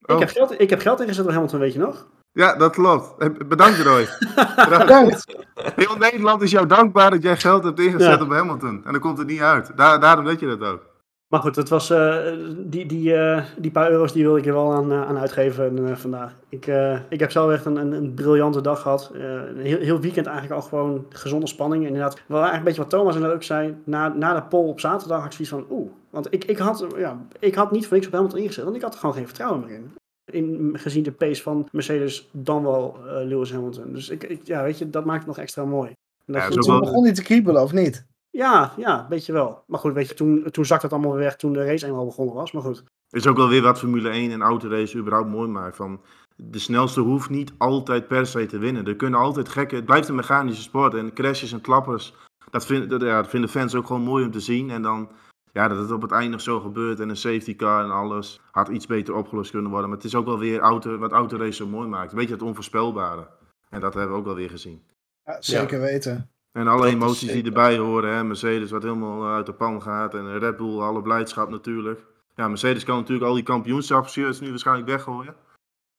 Ik, Oh. heb geld, ik heb geld ingezet door Hamilton, weet je nog? Ja, dat klopt. Bedankt, Roy. Bedankt. Bedankt. Heel Nederland is jou dankbaar dat jij geld hebt ingezet Ja. op Hamilton. En dan komt het niet uit. Daar, daarom weet je dat ook. Maar goed, het was, eh, die, die, eh, die paar euro's die wilde ik er wel aan, eh, aan uitgeven vandaag. Ik, eh, ik heb zelf echt een, een, een briljante dag gehad. Eh, een heel, heel weekend eigenlijk al gewoon gezonde spanning. En inderdaad, wel eigenlijk een beetje wat Thomas inderdaad ook zei. Na, na de poll op zaterdag had ik zoiets van, oeh. Want ik, ik, had, ja, ik had niet voor niks op Hamilton ingezet, want ik had er gewoon geen vertrouwen meer in. In, gezien de pace van Mercedes, dan wel eh, Lewis Hamilton. Dus ik, ik, ja, weet je, dat maakt het nog extra mooi. En dat Ja, zo begon hij te kriebelen, of niet? Ja, ja, weet je wel. Maar goed, weet je, toen, toen zakte het allemaal weer weg toen de race eenmaal begonnen was. Maar goed. is ook wel weer wat Formule 1 en autorace überhaupt mooi maakt. Van de snelste hoeft niet altijd per se te winnen. Er kunnen altijd gekke... Het blijft een mechanische sport. En crashes en klappers, dat, vind, dat, ja, dat vinden fans ook gewoon mooi om te zien. En dan... Ja, dat het op het eind nog zo gebeurt en een safety car en alles had iets beter opgelost kunnen worden. Maar het is ook wel weer auto, wat autorace zo mooi maakt. Een beetje het onvoorspelbare. En dat hebben we ook wel weer gezien. Ja, zeker weten. En alle Dat emoties die erbij horen. Hè? Mercedes wat helemaal eh, uit de pan gaat. En Red Bull, alle blijdschap natuurlijk. Ja, Mercedes kan natuurlijk al die kampioenschapshirts nu waarschijnlijk weggooien.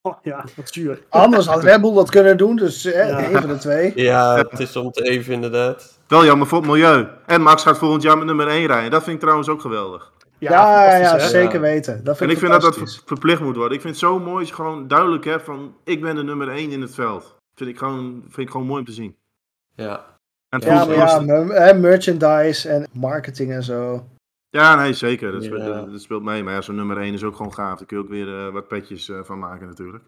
Oh ja, wat zuur. Anders had Red Bull dat kunnen doen, dus eh, Ja. een van de twee. Ja, het is om te even inderdaad. Wel jammer voor het milieu. En Max gaat volgend jaar met nummer 1 rijden. Dat vind ik trouwens ook geweldig. Ja, ja, hè? zeker Ja. weten. Dat En vind ik ik vind dat dat verplicht moet worden. Ik vind het zo mooi als je gewoon duidelijk hebt van... Ik ben de nummer 1 in het veld. Vind ik gewoon, vind ik gewoon mooi om te zien. Ja. En Ja, maar ja, merchandise en marketing en zo. ja, nee, zeker. Dat, Ja. speelt, dat, dat speelt mee. Maar ja, zo'n nummer 1 is ook gewoon gaaf. Daar kun je ook weer eh, wat petjes eh, van maken natuurlijk.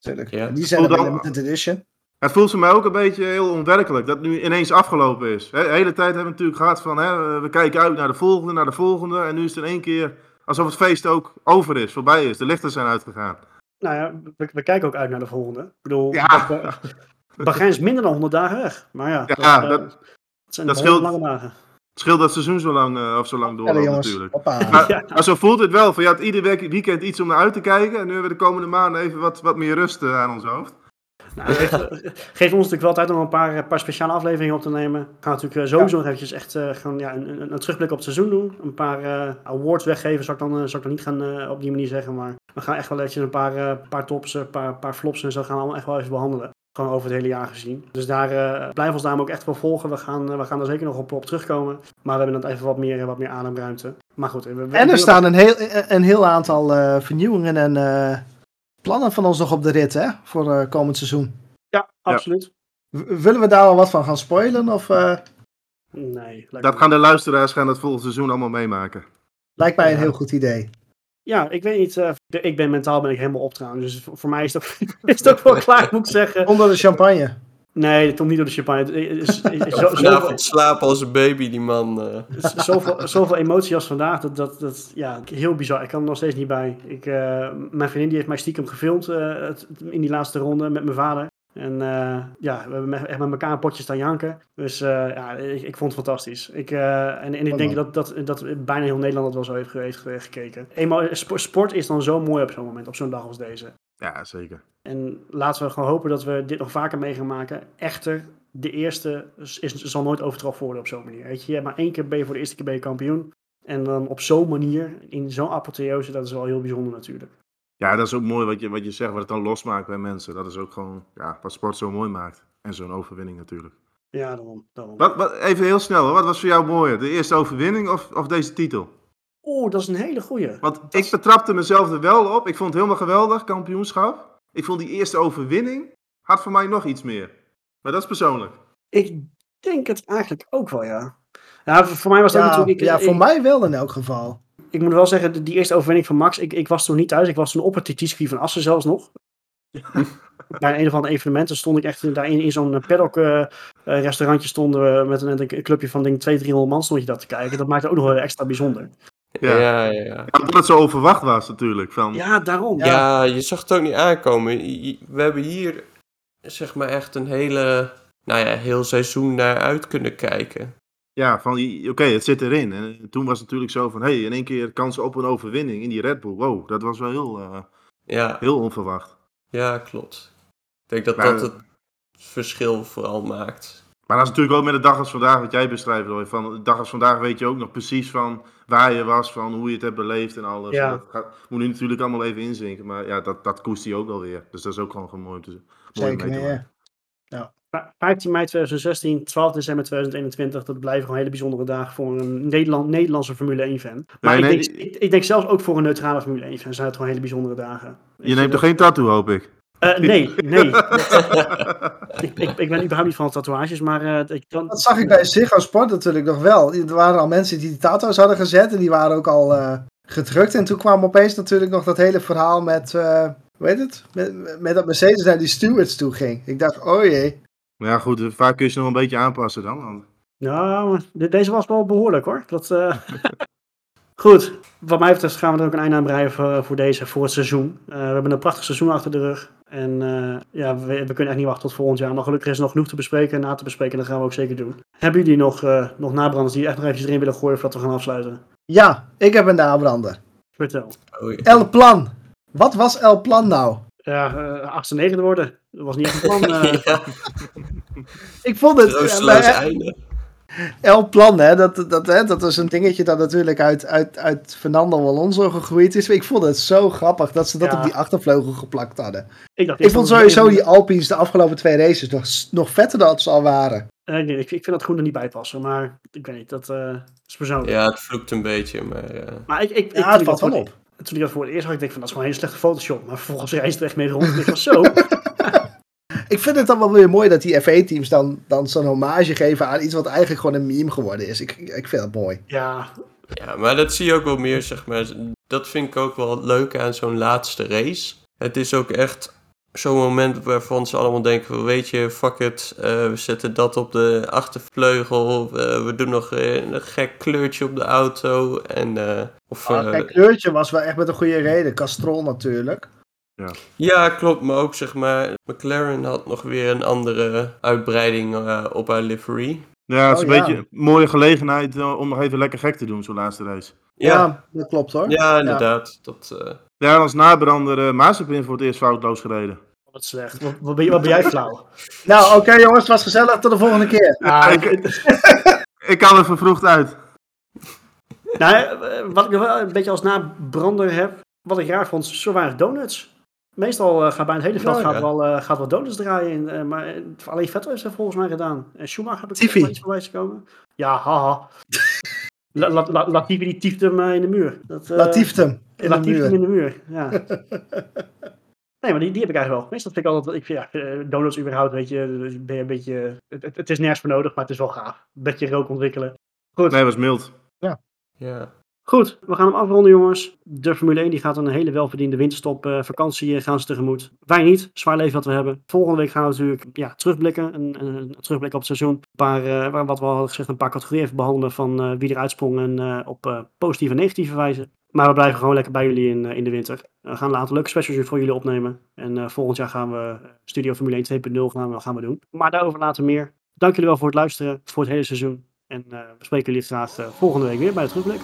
Natuurlijk. Ja. Die zijn er de dan- limited edition. Het voelt voor mij ook een beetje heel onwerkelijk dat het nu ineens afgelopen is. De hele tijd hebben we natuurlijk gehad van hè, we kijken uit naar de volgende, naar de volgende. En nu is het in één keer alsof het feest ook over is, voorbij is. De lichten zijn uitgegaan. Nou ja, we, we kijken ook uit naar de volgende. Ik bedoel, Ja. dat, eh, Bahrein is minder dan 100 dagen weg. Maar ja, Ja, dat, eh, dat- het zijn dat 100 scheelt. lange dagen. Het scheelt dat het seizoen zo lang, eh, of zo lang Ja, jongens. natuurlijk. Hoppa. Maar, Ja. maar zo voelt het wel. Van, je had ieder week- weekend iets om naar uit te kijken. En nu hebben we de komende maanden even wat, wat meer rust eh, aan ons hoofd. Nou, het geeft, geeft ons natuurlijk wel tijd om een paar, een paar speciale afleveringen op te nemen. We gaan natuurlijk sowieso nog eventjes echt eh, gewoon, ja, een, een, een terugblik op het seizoen doen. Een paar eh, awards weggeven, zou ik dan, zou ik dan niet gaan eh, op die manier zeggen. Maar we gaan echt wel eventjes een paar, eh, paar tops, een paar, paar flops en zo gaan we allemaal echt wel even behandelen. Gewoon over het hele jaar gezien. Dus daar eh blijf ons daarom ook echt wel volgen. We gaan, eh, we gaan er zeker nog op, op terugkomen. Maar we hebben dan even wat meer, eh, wat meer ademruimte. Maar goed. we- we- En er we- staan een heel, een heel aantal eh, vernieuwingen en eh, plannen van ons nog op de rit, hè? Voor eh, komend seizoen. Ja, absoluut. Willen we daar al wat van gaan spoilen? Of eh, Nee. Dat gaan de luisteraars gaan dat volgend seizoen allemaal meemaken. lijkt mij een Ja. heel goed idee. Ja, ik weet niet. eh, ik ben mentaal ben ik helemaal op trouwens. Dus voor, mij is het, ook, is ook wel klaar, moet ik zeggen. Onder de champagne. Nee, dat komt niet door de champagne. Zoveel, Vanavond slapen als een baby, die man. eh. zoveel, zoveel emotie als vandaag. Dat, dat, dat, ja, heel bizar. Ik kan er nog steeds niet bij. Ik, eh, mijn vriendin die heeft mij stiekem gefilmd eh, in die laatste ronde met mijn vader. En eh, ja, we hebben echt met elkaar een potje staan janken. Dus eh, ja, ik, ik vond het fantastisch. Ik, eh, en, en ik Oh, denk dat, dat, dat bijna heel Nederland het wel zo heeft, ge- heeft ge- gekeken. Eenmaal, spo- sport is dan zo mooi op zo'n moment, op zo'n dag als deze. Ja, zeker. En laten we gewoon hopen dat we dit nog vaker mee gaan maken. Echter, de eerste is, is- zal nooit overtroffen worden op zo'n manier. Weet je, maar één keer ben je voor de eerste keer ben je kampioen. En dan op zo'n manier, in zo'n apotheose, dat is wel heel bijzonder natuurlijk. Ja, dat is ook mooi wat je, wat je zegt, wat het dan losmaakt bij mensen. Dat is ook gewoon ja, wat sport zo mooi maakt. En zo'n overwinning natuurlijk. Ja, daarom. daarom. Wat, wat, even heel snel, hoor. wat was voor jou mooier? De eerste overwinning of, of deze titel? Oeh, dat is een hele goeie. Want ik betrapte mezelf er wel op. Ik vond het helemaal geweldig, kampioenschap. Ik vond die eerste overwinning had voor mij nog iets meer. Maar dat is persoonlijk. Ik denk het eigenlijk ook wel, ja. Ja, voor, mij was dat Ja, natuurlijk... Ja, voor ik, mij wel in elk geval. Ik moet wel zeggen, die- die eerste overwinning van Max, ik, ik was toen niet thuis. Ik was toen op het van Assen zelfs nog. Bij een of ander evenement toen stond ik echt daar in, in zo'n paddock eh, eh, restaurantje stonden we met een, een clubje van denk ik 200, 300 man stond je dat te kijken. Dat maakte ook nog wel extra bijzonder. Ja. Ja, ja, ja. Ja, omdat het zo overwacht was natuurlijk. Van, Ja, daarom. Ja, je zag het ook niet aankomen. We hebben hier, zeg maar, echt een hele, nou ja, heel seizoen naar uit kunnen kijken. Ja, van die- oké, het zit erin. En toen was het natuurlijk zo van, hé, hey, in één keer kansen op een overwinning in die Red Bull. Wow, dat was wel heel, eh, Ja, heel onverwacht. ja, klopt. Ik denk dat Maar- dat het verschil vooral maakt. Maar dat is natuurlijk ook met de dag als vandaag, wat jij beschrijft, Roy. Van de dag als vandaag weet je ook nog precies van waar je was, van hoe je het hebt beleefd en alles. Ja. En Dat gaat, moet nu natuurlijk allemaal even inzinken, maar ja, dat, dat koest hij ook wel weer. Dus dat is ook gewoon, gewoon mooi om te mooi om Zeker mee te meer. maken. Va- 15 mei 2016, 12 december 2021, dat blijven gewoon hele bijzondere dagen voor een Nederland, Nederlandse Formule 1 fan. Maar Nee, nee, ik, denk, ik, ik denk zelfs ook voor een neutrale Formule 1 fan zijn het gewoon hele bijzondere dagen. Weet Je neemt dat- er geen tattoo, hoop ik. Eh, nee, nee. ik, ik, ik ben überhaupt niet van tatoeages, maar eh, ik kan... Dat zag ik bij Ziggo Sport natuurlijk nog wel. Er waren al mensen die die tato's hadden gezet en die waren ook al eh, gedrukt. En toen kwam opeens natuurlijk nog dat hele verhaal met, eh hoe heet het? Met, met dat Mercedes naar die stewards toe ging. Ik dacht, oh jee. Maar ja, goed, vaak kun je ze nog een beetje aanpassen dan. want- Nou, de- deze was wel behoorlijk hoor. Dat, eh, Goed, wat mij betreft gaan we er ook een einde aan breien voor, voor deze, voor het seizoen. Eh, we hebben een prachtig seizoen achter de rug. En eh, ja, we, we kunnen echt niet wachten tot volgend jaar. Maar gelukkig is er nog genoeg te bespreken en na te bespreken. En dat gaan we ook zeker doen. Hebben jullie nog, eh nog nabranders die echt nog eventjes erin willen gooien voordat we gaan afsluiten? Ja, ik heb een nabrander. Vertel. El Plan. Wat was El Plan nou? Ja, eh achtste negende worden. Dat was niet echt een plan. eh. Ja, Ik vond het... eh, bij einde. El Plan, hè, dat, dat, hè, dat is een dingetje dat natuurlijk uit, uit, uit Fernando Alonso gegroeid is. Ik vond het zo grappig dat ze dat Ja. op die achtervleugel geplakt hadden. ik, dacht Ik vond sowieso even- die Alpines de afgelopen twee races nog, nog vetter dan ze al waren. Eh, nee, ik, ik vind dat groen er niet bij passen. Maar ik weet niet, dat eh, is persoonlijk. Ja, het vloekt een beetje, maar... eh, Maar ik, ik, ik, Ja, het valt wel voor- Toen ik dat voor het eerst had, ik denk van dat is gewoon een hele slechte Photoshop. Maar vervolgens reist het echt mee rond. Ik was zo. Ik vind het dan wel weer mooi dat die F1-teams dan, dan zo'n hommage geven aan iets wat eigenlijk gewoon een meme geworden is. Ik, ik vind het mooi. ja, Ja, maar dat zie je ook wel meer, zeg maar. Dat vind ik ook wel leuk aan zo'n laatste race. Het is ook echt zo'n moment waarvan ze allemaal denken van, weet je, fuck it, eh, we zetten dat op de achtervleugel, eh, we doen nog een gek kleurtje op de auto en... eh, of, Ah, eh, kijk, kleurtje was wel echt met een goede reden. Castrol natuurlijk. ja, klopt, maar ook zeg maar, McLaren had nog weer een andere uitbreiding eh, op haar livery. Ja, het is Oh, een ja. beetje een mooie gelegenheid om nog even lekker gek te doen, zo'n laatste race. Ja, Ja, dat klopt hoor. ja, inderdaad. Dat, Ja, en als nabrander uh, Mazepin voor het eerst foutloos gereden. Wat slecht. Wat, wat ben, je- wat ben jij flauw? Nou, oké jongens, het was gezellig. Tot de volgende keer. Ah, ik, ik kan er vervroegd uit. nou, eh, wat ik nog wel een beetje als nabrander heb, wat ik raar vond, zo weinig donuts. Meestal eh, gaat bij het hele veld Oh, gaat ja. wel, eh, gaat wel donuts draaien. in, maar alleen Vettel heeft dat volgens mij gedaan. En Schumacher heb ik wel iets voorbij komen. Ja, haha. La, la, la, Latifi die tieft hem eh, in de muur. Dat, eh, Latieftem. In de hem muur. in de muur, ja. Nee, maar die, die heb ik eigenlijk wel. Meestal vind ik altijd, ik vind, ja, eh, donuts überhaupt, weet je, ben je een beetje, het, het, is nergens voor nodig, maar het is wel gaaf. Een beetje rook ontwikkelen. Goed. Nee, was mild. ja. Goed, we gaan hem afronden, jongens. De Formule 1 die gaat een hele welverdiende winterstop. eh, vakantie eh, gaan ze tegemoet. Wij niet. Zwaar leven wat we hebben. Volgende week gaan we natuurlijk ja, terugblikken. Een, een, terugblik op het seizoen. Een paar, eh, wat we al gezegd, een paar categorieën even behandelen van wie er uitsprong en op positieve en negatieve wijze. Maar we blijven gewoon lekker bij jullie in, in de winter. We gaan later leuke specials voor jullie opnemen. En volgend jaar gaan we Studio Formule 1 2.0 gaan gaan we doen. Maar daarover later meer. Dank jullie wel voor het luisteren voor het hele seizoen. En we spreken jullie graag volgende week weer bij de terugblik.